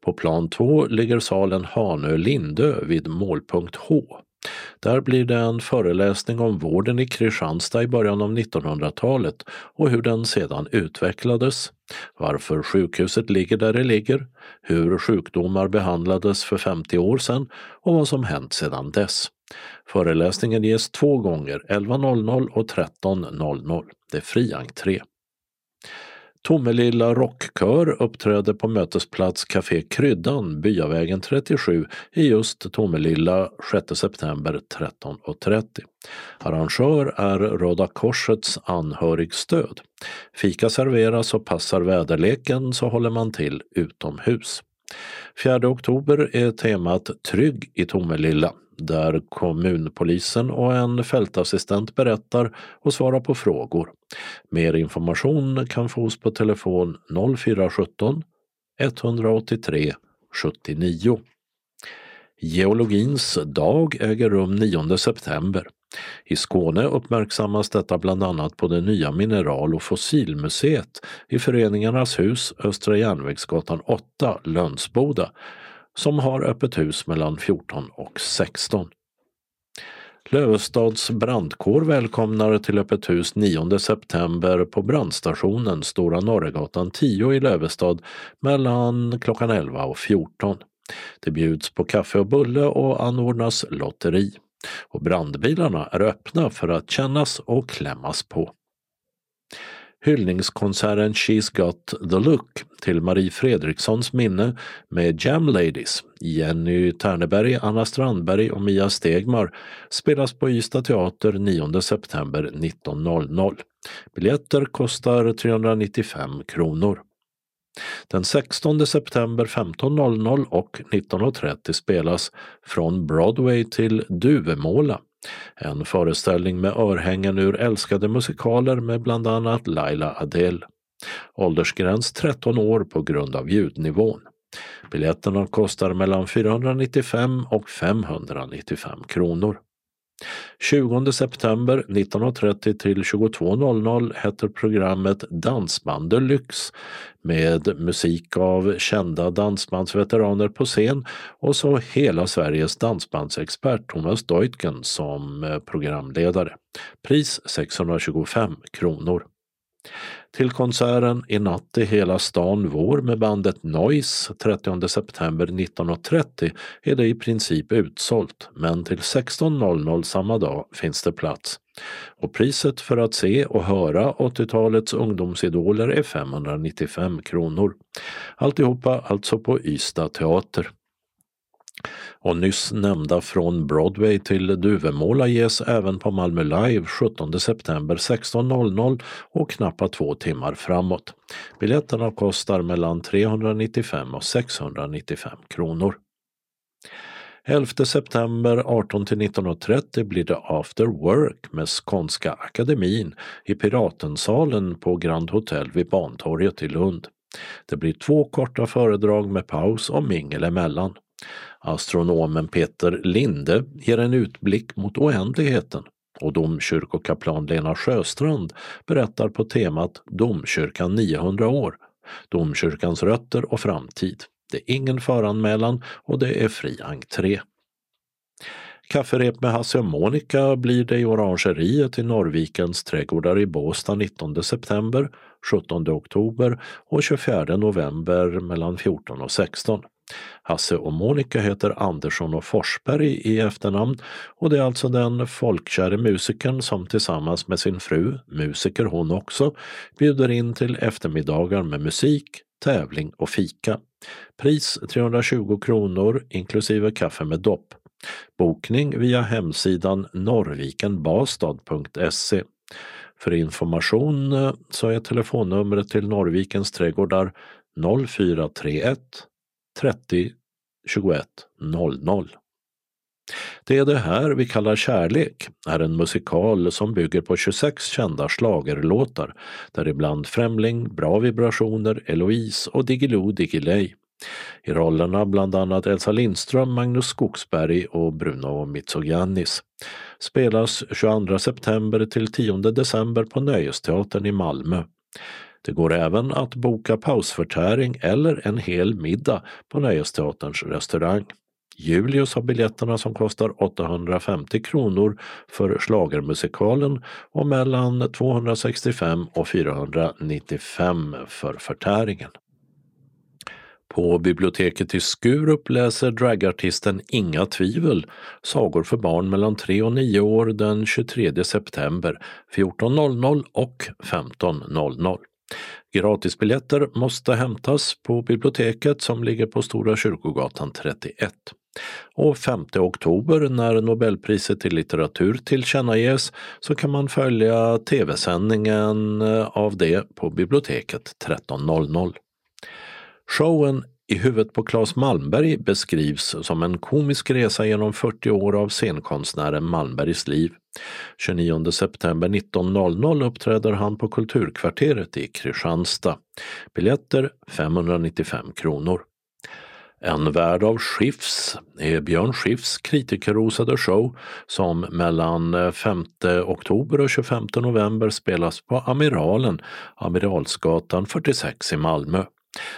På plan 2 ligger salen Hanö-Lindö vid målpunkt H. Där blir det en föreläsning om vården i Kristianstad i början av 1900-talet och hur den sedan utvecklades, varför sjukhuset ligger där det ligger, hur sjukdomar behandlades för 50 år sedan och vad som hänt sedan dess. Föreläsningen ges två gånger, 11.00 och 13.00. Det är fri entré. Tomelilla rockkör uppträder på mötesplats Café Kryddan, Byavägen 37 i just Tomelilla 6 september 13.30. Arrangör är Röda Korsets anhörigstöd. Fika serveras och passar väderleken så håller man till utomhus. 4 oktober är temat Trygg i Tomelilla där kommunpolisen och en fältassistent berättar och svarar på frågor. Mer information kan fås på telefon 0417 183 79. Geologins dag äger rum 9 september. I Skåne uppmärksammas detta bland annat på det nya mineral och fossilmuseet i Föreningarnas hus Östra järnvägsgatan 8, Lönsboda som har öppet hus mellan 14 och 16. Lövestads brandkår välkomnar till öppet hus 9 september på brandstationen Stora Norregatan 10 i Lövestad mellan klockan 11 och 14. Det bjuds på kaffe och bulle och anordnas lotteri. Och brandbilarna är öppna för att kännas och klämmas på. hyllningskonserten She's got the look till Marie Fredrikssons minne med Jam Ladies, Jenny Terneberg, Anna Strandberg och Mia Stegmar spelas på Ystad teater 9 september 19.00. Biljetter kostar 395 kronor. Den 16 september 15.00 och 19.30 spelas Från Broadway till Duvemåla en föreställning med örhängen ur älskade musikaler med bland annat Laila Adel Åldersgräns 13 år på grund av ljudnivån. Biljetterna kostar mellan 495 och 595 kronor. 20 september 19.30 till 22.00 heter programmet Dansband Deluxe med musik av kända dansbandsveteraner på scen och så hela Sveriges dansbandsexpert Thomas Deutgen som programledare. Pris 625 kronor. Till konserten I natt i hela stan vår med bandet Noise 30 september 19.30 är det i princip utsålt men till 16.00 samma dag finns det plats. Och priset för att se och höra 80-talets ungdomsidoler är 595 kronor. Alltihopa alltså på Ystad teater. Och nyss nämnda Från Broadway till Duvemåla ges även på Malmö Live 17 september 16.00 och knappt två timmar framåt. Biljetterna kostar mellan 395 och 695 kronor. 11 september 18 till 19.30 blir det After Work med Skånska Akademin i Piratensalen på Grand Hotel vid Bantorget i Lund. Det blir två korta föredrag med paus och mingel emellan. Astronomen Peter Linde ger en utblick mot oändligheten och domkyrkokaplan Lena Sjöstrand berättar på temat Domkyrkan 900 år, domkyrkans rötter och framtid. Det är ingen föranmälan och det är fri entré. Kafferep med Hasse och Monica blir det i Orangeriet i Norrvikens trädgårdar i Båstad 19 september, 17 oktober och 24 november mellan 14 och 16. Hasse och Monica heter Andersson och Forsberg i efternamn och det är alltså den folkkäre musikern som tillsammans med sin fru, musiker hon också, bjuder in till eftermiddagar med musik, tävling och fika. Pris 320 kronor inklusive kaffe med dopp. Bokning via hemsidan norrvikenbastad.se. För information eh, så är telefonnumret till Norrvikens trädgårdar 0431 30 21.00 Det är det här vi kallar kärlek är en musikal som bygger på 26 kända slagerlåtar däribland Främling, Bra vibrationer, Eloise och Diggiloo Diggiley. I rollerna bland annat Elsa Lindström, Magnus Skogsberg och Bruno Mitsogiannis. Spelas 22 september till 10 december på Nöjesteatern i Malmö. Det går även att boka pausförtäring eller en hel middag på Nöjesteaterns restaurang. Julius har biljetterna som kostar 850 kronor för slagermusikalen och mellan 265 och 495 för förtäringen. På biblioteket i Skurup läser dragartisten Inga Tvivel sagor för barn mellan 3 och 9 år den 23 september 14.00 och 15.00. Gratisbiljetter måste hämtas på biblioteket som ligger på Stora Kyrkogatan 31. Och 5 oktober när Nobelpriset i litteratur tillkännages så kan man följa tv-sändningen eh, av det på biblioteket 13.00. Showen i huvudet på Claes Malmberg beskrivs som en komisk resa genom 40 år av scenkonstnären Malmbergs liv. 29 september 19.00 uppträder han på Kulturkvarteret i Kristianstad. Biljetter 595 kronor. En värld av Skifs är Björn Skifs kritikerrosade show som mellan eh, 5 oktober och 25 november spelas på Amiralen, Amiralsgatan 46 i Malmö.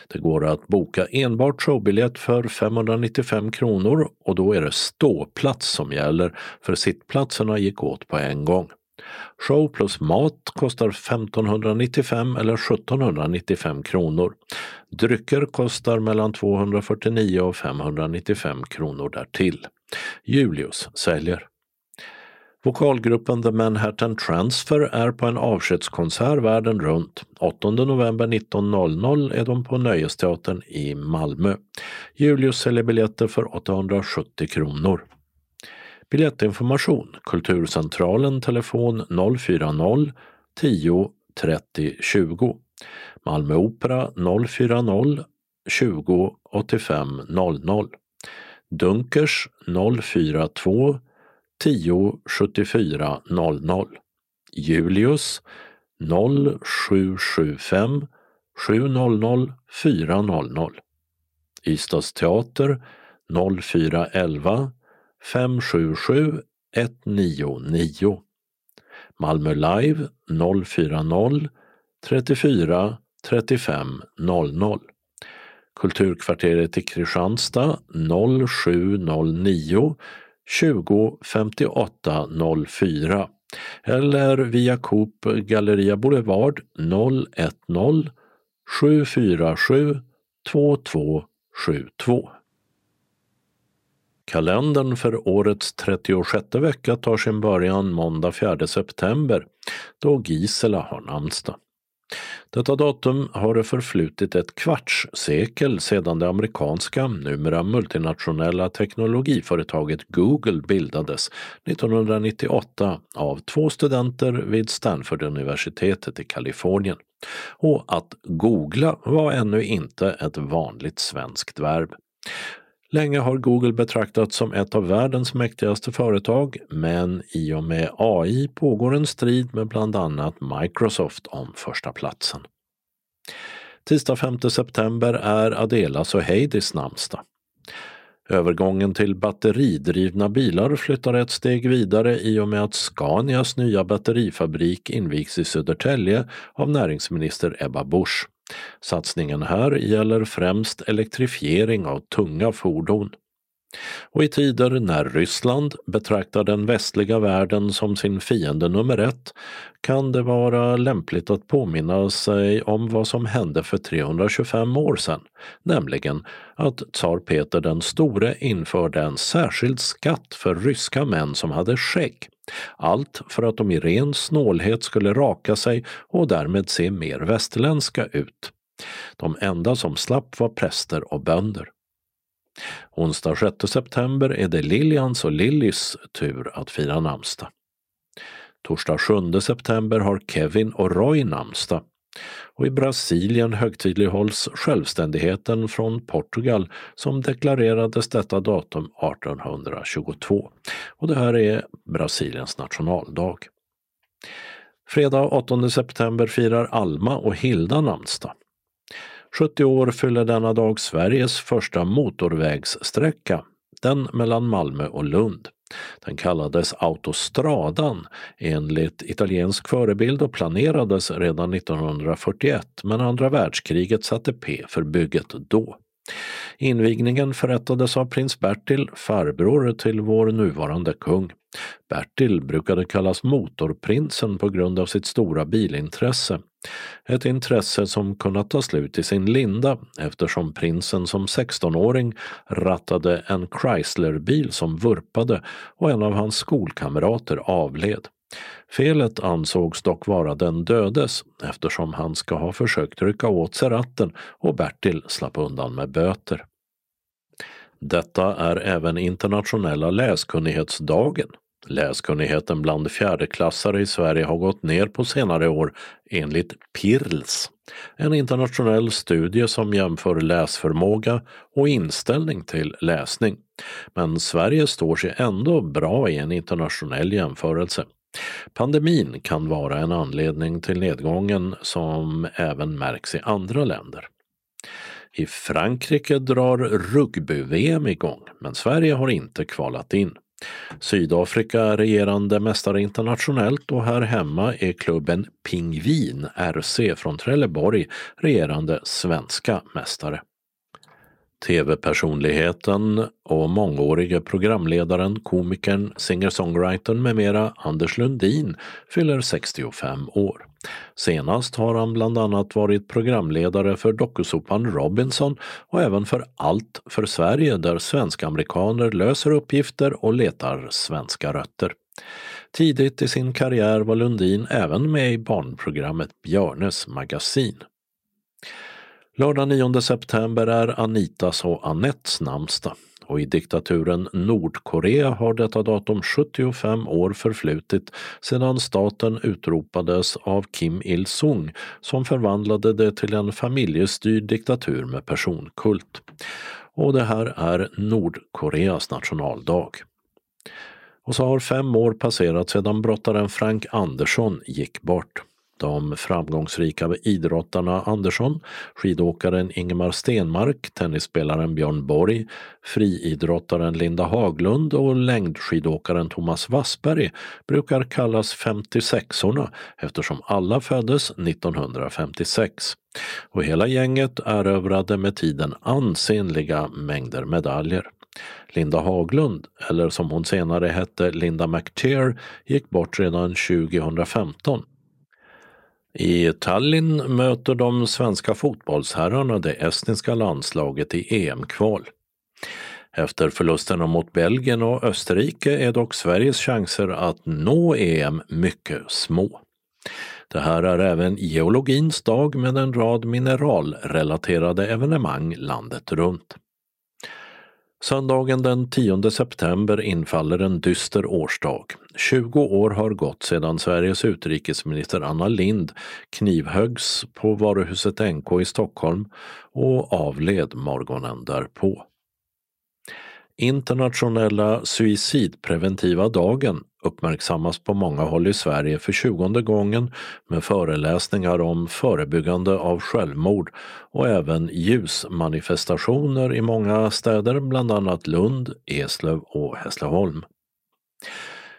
Det går att boka enbart showbiljett för 595 kronor och då är det ståplats som gäller för sittplatserna gick åt på en gång. Show plus mat kostar 1595 eller 1795 kronor. Drycker kostar mellan 249 och 595 kronor därtill. Julius säljer. Vokalgruppen The Manhattan Transfer är på en avskedskonsert världen runt. 8 november 19.00 är de på Nöjesteatern i Malmö. Julius säljer biljetter för 870 kronor. Biljettinformation Kulturcentralen telefon 040 10 30 20. Malmö Opera 040 20 85 00. Dunkers 042 10 74 00. Julius 0775 700 400. Ystads teater 0411 577 199. Malmö Live 040 34 35 00. Kulturkvarteret i Kristianstad 0709 20 58 04 eller via Coop Galleria Boulevard 010 747 2272. Kalendern för årets 36 vecka tar sin början måndag 4 september då Gisela har namnsdag. Detta datum har det förflutit ett kvarts sekel sedan det amerikanska, numera multinationella teknologiföretaget Google bildades 1998 av två studenter vid Stanford-universitetet i Kalifornien. Och att googla var ännu inte ett vanligt svenskt verb. Länge har Google betraktats som ett av världens mäktigaste företag men i och med AI pågår en strid med bland annat Microsoft om första platsen. Tisdag 5 september är Adelas och Heidis namnsdag. Övergången till batteridrivna bilar flyttar ett steg vidare i och med att Scanias nya batterifabrik invigs i Södertälje av näringsminister Ebba Busch. Satsningen här gäller främst elektrifiering av tunga fordon. Och i tider när Ryssland betraktar den västliga världen som sin fiende nummer ett kan det vara lämpligt att påminna sig om vad som hände för 325 år sedan, nämligen att tsar Peter den store införde en särskild skatt för ryska män som hade skägg. Allt för att de i ren snålhet skulle raka sig och därmed se mer västerländska ut. De enda som slapp var präster och bönder. Onsdag 6 september är det Lilians och Lillys tur att fira namnsdag. Torsdag 7 september har Kevin och Roy namnsdag. Och i Brasilien högtidlighålls självständigheten från Portugal som deklarerades detta datum 1822. Och det här är Brasiliens nationaldag. Fredag 8 september firar Alma och Hilda namnsdag. 70 år fyller denna dag Sveriges första motorvägssträcka, den mellan Malmö och Lund. Den kallades Autostradan enligt italiensk förebild och planerades redan 1941 men andra världskriget satte P för bygget då. Invigningen förrättades av prins Bertil, farbror till vår nuvarande kung. Bertil brukade kallas Motorprinsen på grund av sitt stora bilintresse. Ett intresse som kunnat ta slut i sin linda eftersom prinsen som 16-åring rattade en Chryslerbil som vurpade och en av hans skolkamrater avled. Felet ansågs dock vara den dödes eftersom han ska ha försökt rycka åt sig ratten och Bertil slapp undan med böter. Detta är även internationella läskunnighetsdagen. Läskunnigheten bland fjärdeklassare i Sverige har gått ner på senare år enligt PIRLS, en internationell studie som jämför läsförmåga och inställning till läsning. Men Sverige står sig ändå bra i en internationell jämförelse. Pandemin kan vara en anledning till nedgången som även märks i andra länder. I Frankrike drar rugby-VM igång, men Sverige har inte kvalat in. Sydafrika är regerande mästare internationellt och här hemma är klubben Pingvin RC från Trelleborg regerande svenska mästare. Tv-personligheten och mångårige programledaren, komikern, singer-songwritern med mera Anders Lundin fyller 65 år. Senast har han bland annat varit programledare för dokusåpan Robinson och även för Allt för Sverige där svensk-amerikaner löser uppgifter och letar svenska rötter. Tidigt i sin karriär var Lundin även med i barnprogrammet Björnes magasin. Lördag 9 september är Anitas och Anettes namnsdag och i diktaturen Nordkorea har detta datum 75 år förflutit sedan staten utropades av Kim Il-Sung som förvandlade det till en familjestyrd diktatur med personkult. Och det här är Nordkoreas nationaldag. Och så har fem år passerat sedan brottaren Frank Andersson gick bort. De framgångsrika idrottarna Andersson, skidåkaren Ingemar Stenmark, tennisspelaren Björn Borg, friidrottaren Linda Haglund och längdskidåkaren Thomas Wassberg brukar kallas 56orna eftersom alla föddes 1956. Och hela gänget erövrade med tiden ansenliga mängder medaljer. Linda Haglund, eller som hon senare hette Linda McTeer, gick bort redan 2015. I Tallinn möter de svenska fotbollsherrarna det estniska landslaget i EM-kval. Efter förlusterna mot Belgien och Österrike är dock Sveriges chanser att nå EM mycket små. Det här är även geologins dag med en rad mineralrelaterade evenemang landet runt. Söndagen den 10 september infaller en dyster årsdag. 20 år har gått sedan Sveriges utrikesminister Anna Lind knivhöggs på varuhuset NK i Stockholm och avled morgonen därpå. Internationella suicidpreventiva dagen uppmärksammas på många håll i Sverige för tjugonde gången med föreläsningar om förebyggande av självmord och även ljusmanifestationer i många städer, bland annat Lund, Eslöv och Hässleholm.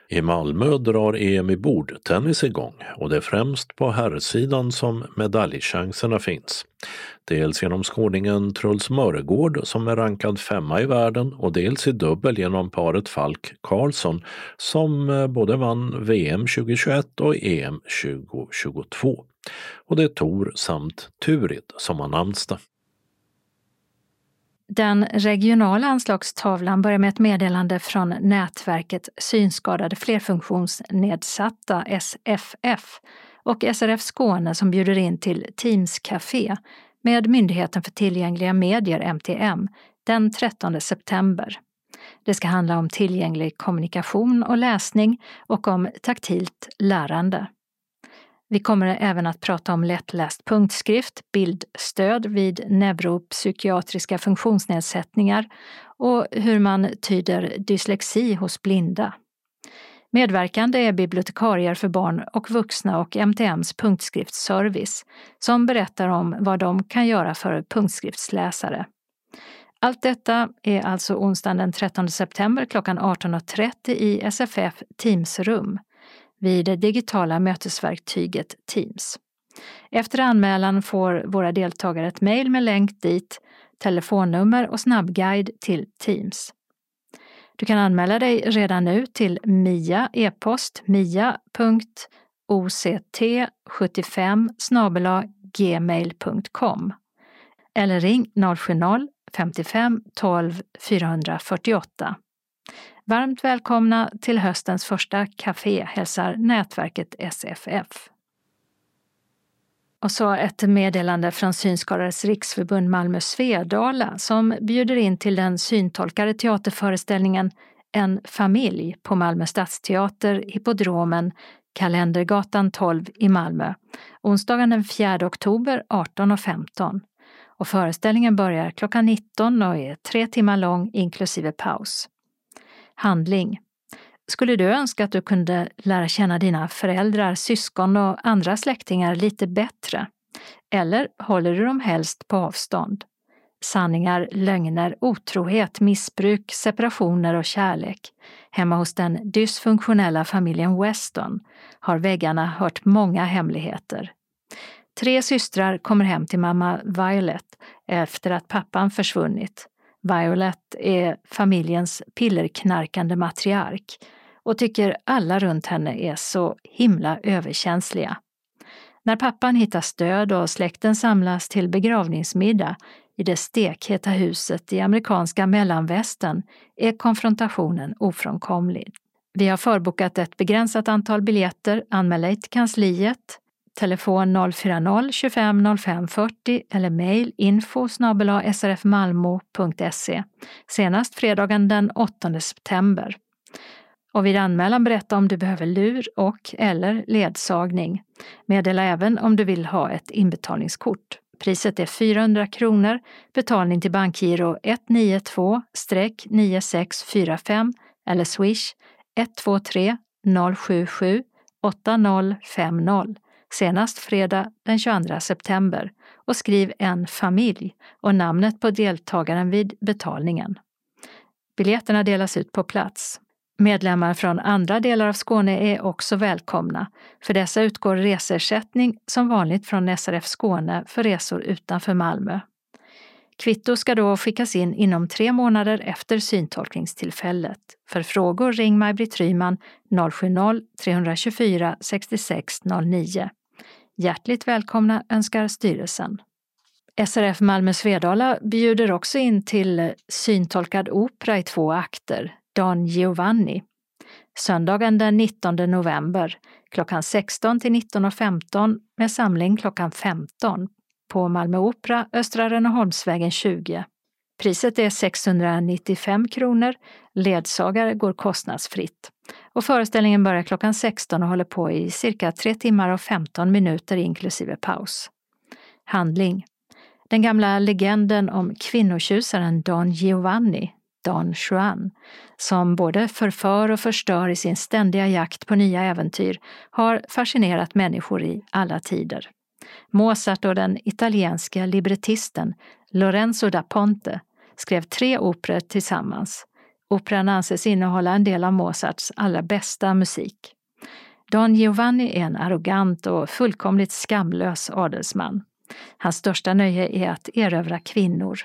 I Malmö drar EM i bordtennis igång och det är främst på herrsidan som medaljchanserna finns. Dels genom skåningen Truls Mörgård som är rankad femma i världen och dels i dubbel genom paret Falk Karlsson som eh, både vann VM 2021 och EM 2022. Och det är Tor samt Turid som har namnsdag. Den regionala anslagstavlan börjar med ett meddelande från nätverket Synskadade flerfunktionsnedsatta, SFF, och SRF Skåne som bjuder in till Teams-café med Myndigheten för tillgängliga medier, MTM, den 13 september. Det ska handla om tillgänglig kommunikation och läsning och om taktilt lärande. Vi kommer även att prata om lättläst punktskrift, bildstöd vid neuropsykiatriska funktionsnedsättningar och hur man tyder dyslexi hos blinda. Medverkande är bibliotekarier för barn och vuxna och MTMs punktskriftsservice som berättar om vad de kan göra för punktskriftsläsare. Allt detta är alltså onsdagen den 13 september klockan 18.30 i SFF Teamsrum vid det digitala mötesverktyget Teams. Efter anmälan får våra deltagare ett mejl med länk dit, telefonnummer och snabbguide till Teams. Du kan anmäla dig redan nu till MIA e-post mia.oct75 gmail.com eller ring 070-55 12 448. Varmt välkomna till höstens första café hälsar nätverket SFF. Och så ett meddelande från Synskadades riksförbund Malmö Svedala som bjuder in till den syntolkade teaterföreställningen En familj på Malmö stadsteater, Hippodromen, Kalendergatan 12 i Malmö, onsdagen den 4 oktober 18.15. Och föreställningen börjar klockan 19 och är tre timmar lång inklusive paus. Handling skulle du önska att du kunde lära känna dina föräldrar, syskon och andra släktingar lite bättre? Eller håller du dem helst på avstånd? Sanningar, lögner, otrohet, missbruk, separationer och kärlek. Hemma hos den dysfunktionella familjen Weston har väggarna hört många hemligheter. Tre systrar kommer hem till mamma Violet efter att pappan försvunnit. Violet är familjens pillerknarkande matriark och tycker alla runt henne är så himla överkänsliga. När pappan hittar stöd och släkten samlas till begravningsmiddag i det stekheta huset i amerikanska mellanvästern är konfrontationen ofrånkomlig. Vi har förbokat ett begränsat antal biljetter. Anmäl dig till kansliet. Telefon 040-25 05 40 eller mejl info srfmalmo.se senast fredagen den 8 september. Och vid anmälan berätta om du behöver lur och eller ledsagning. Meddela även om du vill ha ett inbetalningskort. Priset är 400 kronor, betalning till bankgiro 192-9645 eller swish 123 077 8050 senast fredag den 22 september och skriv en familj och namnet på deltagaren vid betalningen. Biljetterna delas ut på plats. Medlemmar från andra delar av Skåne är också välkomna. För dessa utgår resersättning som vanligt från SRF Skåne för resor utanför Malmö. Kvitto ska då skickas in inom tre månader efter syntolkningstillfället. För frågor ring Maj-Britt Ryman 070-324 6609. Hjärtligt välkomna önskar styrelsen. SRF Malmö Svedala bjuder också in till syntolkad opera i två akter, Don Giovanni. Söndagen den 19 november klockan 16 till 19.15 med samling klockan 15 på Malmö Opera, Östra Rönneholmsvägen 20. Priset är 695 kronor. Ledsagare går kostnadsfritt. Och föreställningen börjar klockan 16 och håller på i cirka 3 timmar och 15 minuter inklusive paus. Handling. Den gamla legenden om kvinnotjusaren Don Giovanni, Don Juan, som både förför och förstör i sin ständiga jakt på nya äventyr, har fascinerat människor i alla tider. Mozart och den italienska librettisten Lorenzo da Ponte skrev tre operor tillsammans. Operan anses innehålla en del av Mozarts allra bästa musik. Don Giovanni är en arrogant och fullkomligt skamlös adelsman. Hans största nöje är att erövra kvinnor.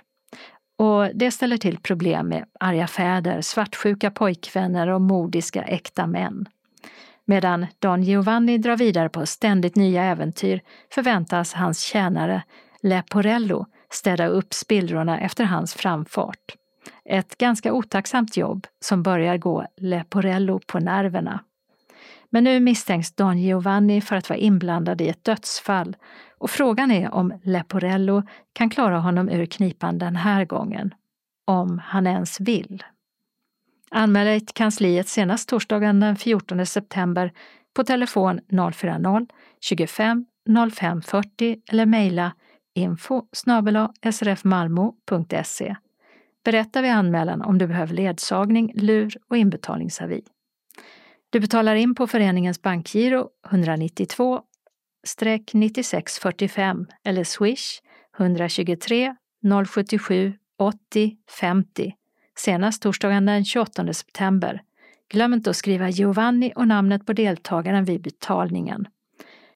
Och det ställer till problem med arga fäder, svartsjuka pojkvänner och modiska äkta män. Medan Don Giovanni drar vidare på ständigt nya äventyr förväntas hans tjänare Leporello städa upp spillrorna efter hans framfart. Ett ganska otacksamt jobb som börjar gå Leporello på nerverna. Men nu misstänks Don Giovanni för att vara inblandad i ett dödsfall och frågan är om Leporello kan klara honom ur knipan den här gången. Om han ens vill. Anmäl dig till kansliet senast torsdagen den 14 september på telefon 040-25 05 40 eller mejla info srfmalmo.se. Berätta vid anmälan om du behöver ledsagning, lur och inbetalningsavi. Du betalar in på föreningens bankgiro 192 9645 eller swish 123 077 80 50 senast torsdagen den 28 september. Glöm inte att skriva Giovanni och namnet på deltagaren vid betalningen.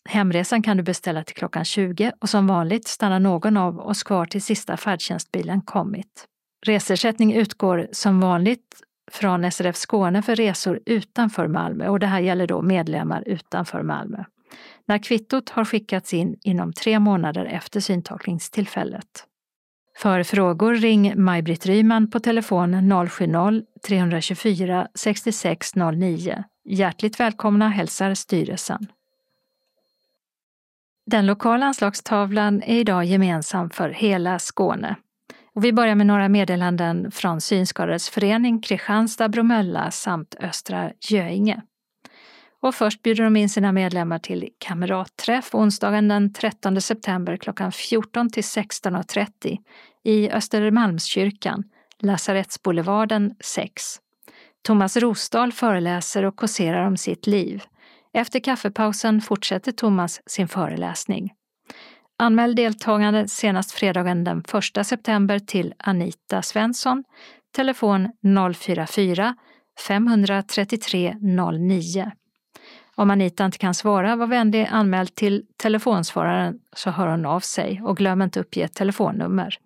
Hemresan kan du beställa till klockan 20 och som vanligt stannar någon av oss kvar till sista färdtjänstbilen kommit. Resersättning utgår som vanligt från SRF Skåne för resor utanför Malmö och det här gäller då medlemmar utanför Malmö. När kvittot har skickats in inom tre månader efter syntolkningstillfället. För frågor ring Maj-Britt Ryman på telefon 070-324 6609. Hjärtligt välkomna hälsar styrelsen. Den lokala anslagstavlan är idag gemensam för hela Skåne. Och vi börjar med några meddelanden från Synskadades förening Kristianstad, Bromölla samt Östra Göinge. Och först bjuder de in sina medlemmar till kamratträff onsdagen den 13 september klockan 14 till 16.30 i Östermalmskyrkan, Lasarettsboulevarden 6. Thomas Rosdahl föreläser och kåserar om sitt liv. Efter kaffepausen fortsätter Thomas sin föreläsning. Anmäl deltagande senast fredagen den 1 september till Anita Svensson, telefon 044 533 09. Om Anita inte kan svara, var vänlig anmäl till telefonsvararen så hör hon av sig och glöm inte uppge ett telefonnummer.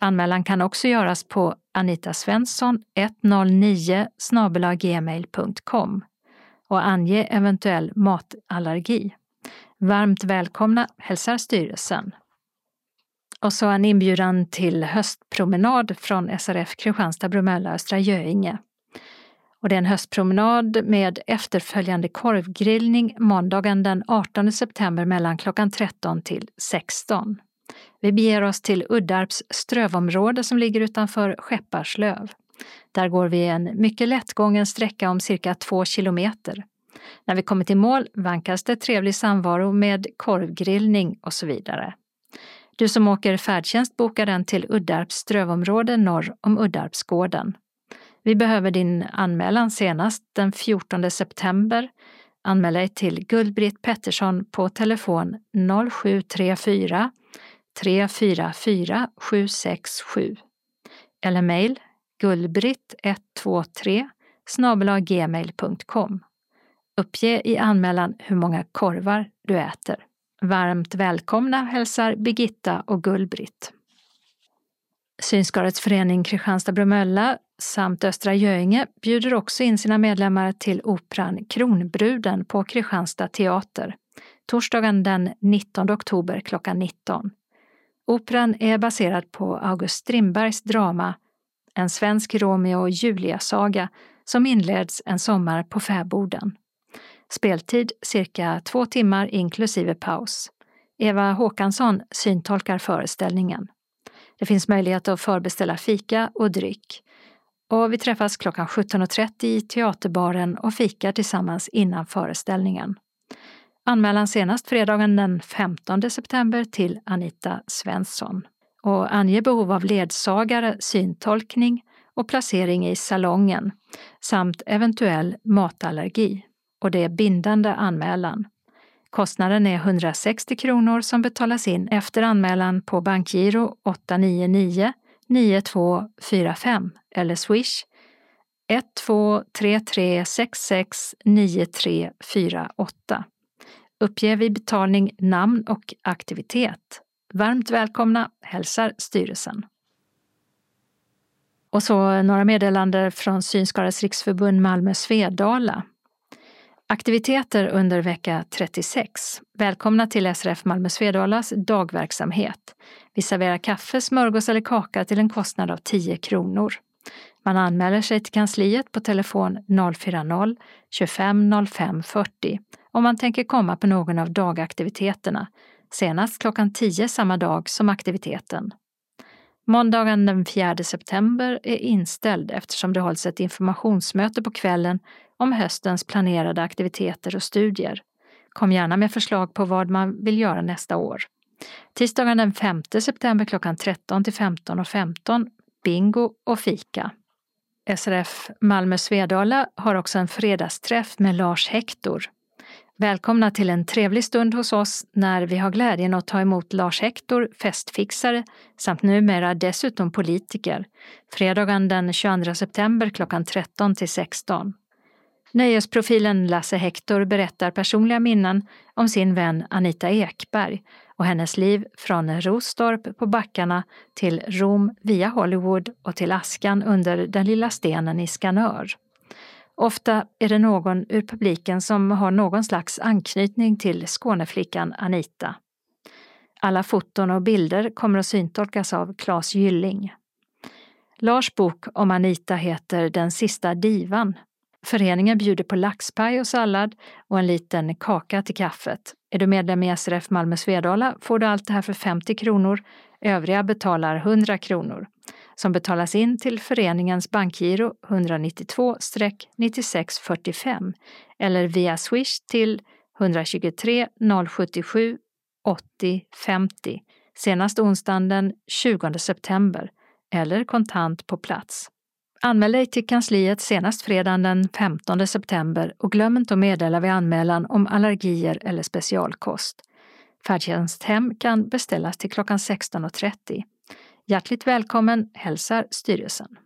Anmälan kan också göras på anitasvensson 109 gmail.com och ange eventuell matallergi. Varmt välkomna hälsar styrelsen. Och så en inbjudan till höstpromenad från SRF Kristianstad, Bromölla, Östra Göinge. Och det är en höstpromenad med efterföljande korvgrillning måndagen den 18 september mellan klockan 13 till 16. Vi beger oss till Uddarps strövområde som ligger utanför Skepparslöv. Där går vi en mycket lättgången sträcka om cirka två kilometer. När vi kommer till mål vankas det trevlig samvaro med korvgrillning och så vidare. Du som åker färdtjänst bokar den till Uddarps strövområde norr om Uddarpsgården. Vi behöver din anmälan senast den 14 september. Anmäl dig till Gullbritt Pettersson på telefon 0734 344 767 eller mejl gullbritt123 gmail.com. Uppge i anmälan hur många korvar du äter. Varmt välkomna hälsar Birgitta och Gullbritt. Synskadades förening Kristianstad-Bromölla samt Östra Göinge bjuder också in sina medlemmar till operan Kronbruden på Kristianstad teater torsdagen den 19 oktober klockan 19. Operan är baserad på August Strindbergs drama En svensk Romeo och Julia-saga som inleds en sommar på fäboden. Speltid cirka två timmar inklusive paus. Eva Håkansson syntolkar föreställningen. Det finns möjlighet att förbeställa fika och dryck. Och vi träffas klockan 17.30 i teaterbaren och fikar tillsammans innan föreställningen. Anmälan senast fredagen den 15 september till Anita Svensson. Och ange behov av ledsagare, syntolkning och placering i salongen samt eventuell matallergi. Och det är bindande anmälan. Kostnaden är 160 kronor som betalas in efter anmälan på bankgiro 899 9245 eller swish 123366 9348. Uppge vid betalning namn och aktivitet. Varmt välkomna hälsar styrelsen. Och så några meddelanden från Synskadades riksförbund Malmö Svedala. Aktiviteter under vecka 36. Välkomna till SRF Malmö Svedalas dagverksamhet. Vi serverar kaffe, smörgås eller kaka till en kostnad av 10 kronor. Man anmäler sig till kansliet på telefon 040-25 05 40 om man tänker komma på någon av dagaktiviteterna, senast klockan 10 samma dag som aktiviteten. Måndagen den 4 september är inställd eftersom det hålls ett informationsmöte på kvällen om höstens planerade aktiviteter och studier. Kom gärna med förslag på vad man vill göra nästa år. Tisdagen den 5 september klockan 13 till 15.15 15, bingo och fika. SRF Malmö Svedala har också en fredagsträff med Lars Hector. Välkomna till en trevlig stund hos oss när vi har glädjen att ta emot Lars Hector, festfixare samt numera dessutom politiker. Fredagen den 22 september klockan 13 till 16. Nöjesprofilen Lasse Hector berättar personliga minnen om sin vän Anita Ekberg och hennes liv från Rostorp på backarna till Rom via Hollywood och till askan under den lilla stenen i Skanör. Ofta är det någon ur publiken som har någon slags anknytning till Skåneflickan Anita. Alla foton och bilder kommer att syntolkas av Claes Gylling. Lars bok om Anita heter Den sista divan. Föreningen bjuder på laxpaj och sallad och en liten kaka till kaffet. Är du medlem i SRF Malmö Svedala får du allt det här för 50 kronor. Övriga betalar 100 kronor som betalas in till föreningens bankgiro 192-9645 eller via Swish till 123 077 80 50 senast onsdagen den 20 september eller kontant på plats. Anmäl dig till kansliet senast fredagen den 15 september och glöm inte att meddela vid anmälan om allergier eller specialkost. Färdtjänsthem kan beställas till klockan 16.30. Hjärtligt välkommen hälsar styrelsen.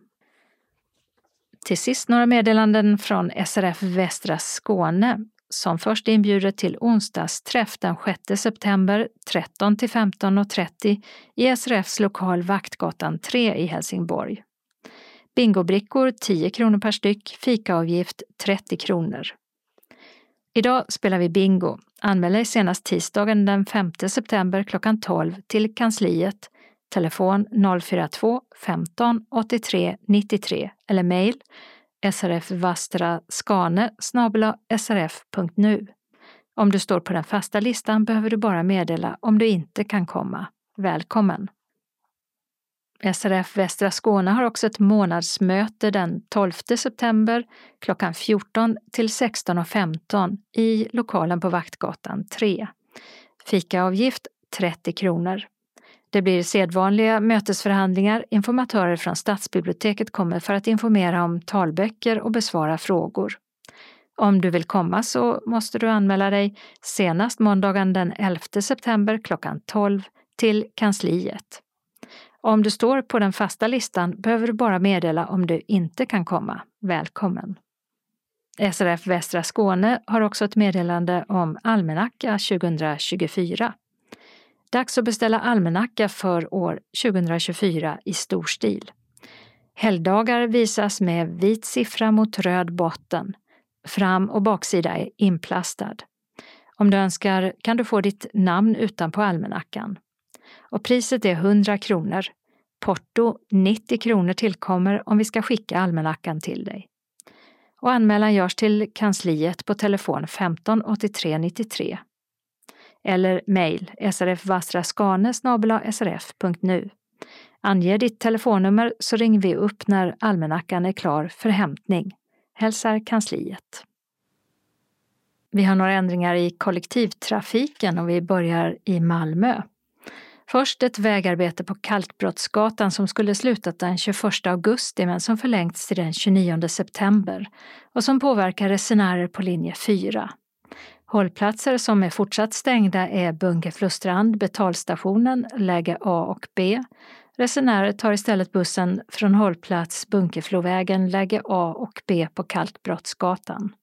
Till sist några meddelanden från SRF Västra Skåne som först inbjuder till onsdagsträff den 6 september 13 till 15.30 i SRFs lokal Vaktgatan 3 i Helsingborg. Bingobrickor 10 kronor per styck, fikaavgift 30 kronor. Idag spelar vi bingo. Anmäl dig senast tisdagen den 5 september klockan 12 till kansliet telefon 042 15 83 93 eller mejl srfvastraskane srf.nu. Om du står på den fasta listan behöver du bara meddela om du inte kan komma. Välkommen! SRF Västra Skåne har också ett månadsmöte den 12 september klockan 14 till 16.15 i lokalen på Vaktgatan 3. Fikaavgift 30 kronor. Det blir sedvanliga mötesförhandlingar. Informatörer från stadsbiblioteket kommer för att informera om talböcker och besvara frågor. Om du vill komma så måste du anmäla dig senast måndagen den 11 september klockan 12 till kansliet. Om du står på den fasta listan behöver du bara meddela om du inte kan komma. Välkommen! SRF Västra Skåne har också ett meddelande om almanacka 2024. Dags att beställa almanacka för år 2024 i stor stil. Helgdagar visas med vit siffra mot röd botten. Fram och baksida är inplastad. Om du önskar kan du få ditt namn utanpå almanackan. Och priset är 100 kronor. Porto 90 kronor tillkommer om vi ska skicka almanackan till dig. Och anmälan görs till kansliet på telefon 15 83 93 eller mejl srfvastraskane srf.nu. Ange ditt telefonnummer så ringer vi upp när almanackan är klar för hämtning. Hälsar kansliet. Vi har några ändringar i kollektivtrafiken och vi börjar i Malmö. Först ett vägarbete på Kalkbrottsgatan som skulle slutat den 21 augusti men som förlängts till den 29 september och som påverkar resenärer på linje 4. Hållplatser som är fortsatt stängda är Bunkeflostrand, betalstationen, läge A och B. Resenärer tar istället bussen från hållplats Bunkeflovägen, läge A och B på Kalkbrottsgatan.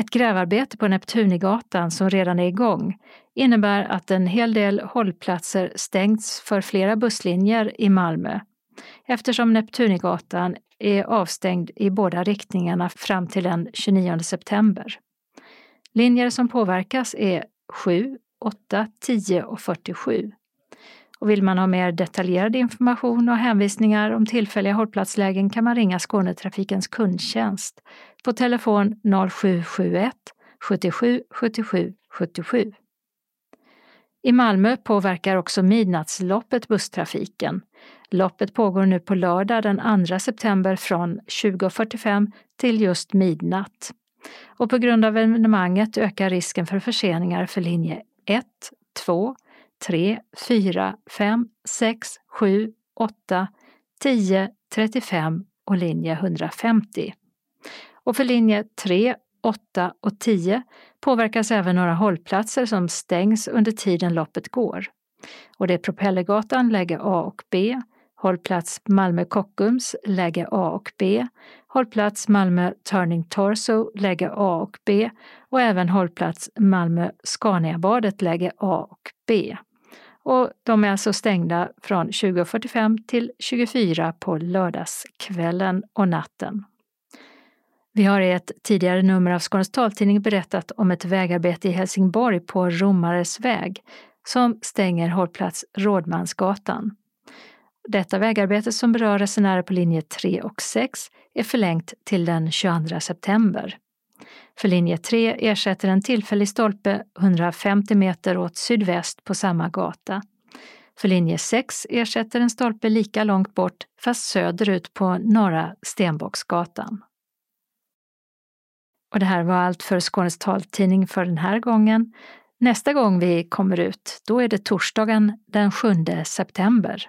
Ett grävarbete på Neptunigatan som redan är igång innebär att en hel del hållplatser stängts för flera busslinjer i Malmö eftersom Neptunigatan är avstängd i båda riktningarna fram till den 29 september. Linjer som påverkas är 7, 8, 10 och 47. Och vill man ha mer detaljerad information och hänvisningar om tillfälliga hållplatslägen kan man ringa Skånetrafikens kundtjänst på telefon 0771 77 77 77. I Malmö påverkar också midnattsloppet busstrafiken. Loppet pågår nu på lördag den 2 september från 20.45 till just midnatt. Och på grund av evenemanget ökar risken för förseningar för linje 1, 2, 3, 4, 5, 6, 7, 8, 10, 35 och linje 150. Och för linje 3, 8 och 10 påverkas även några hållplatser som stängs under tiden loppet går. Och det är Propellergatan läge A och B, hållplats Malmö Kockums läge A och B, hållplats Malmö Turning Torso läge A och B och även hållplats Malmö Scaniabadet läge A och B. Och de är alltså stängda från 20.45 till 24 på lördagskvällen och natten. Vi har i ett tidigare nummer av Skånes taltidning berättat om ett vägarbete i Helsingborg på Romares väg som stänger hållplats Rådmansgatan. Detta vägarbete som berör resenärer på linje 3 och 6 är förlängt till den 22 september. För linje 3 ersätter en tillfällig stolpe 150 meter åt sydväst på samma gata. För linje 6 ersätter en stolpe lika långt bort fast söderut på Norra Stenbocksgatan. Och det här var allt för Skånes taltidning för den här gången. Nästa gång vi kommer ut, då är det torsdagen den 7 september.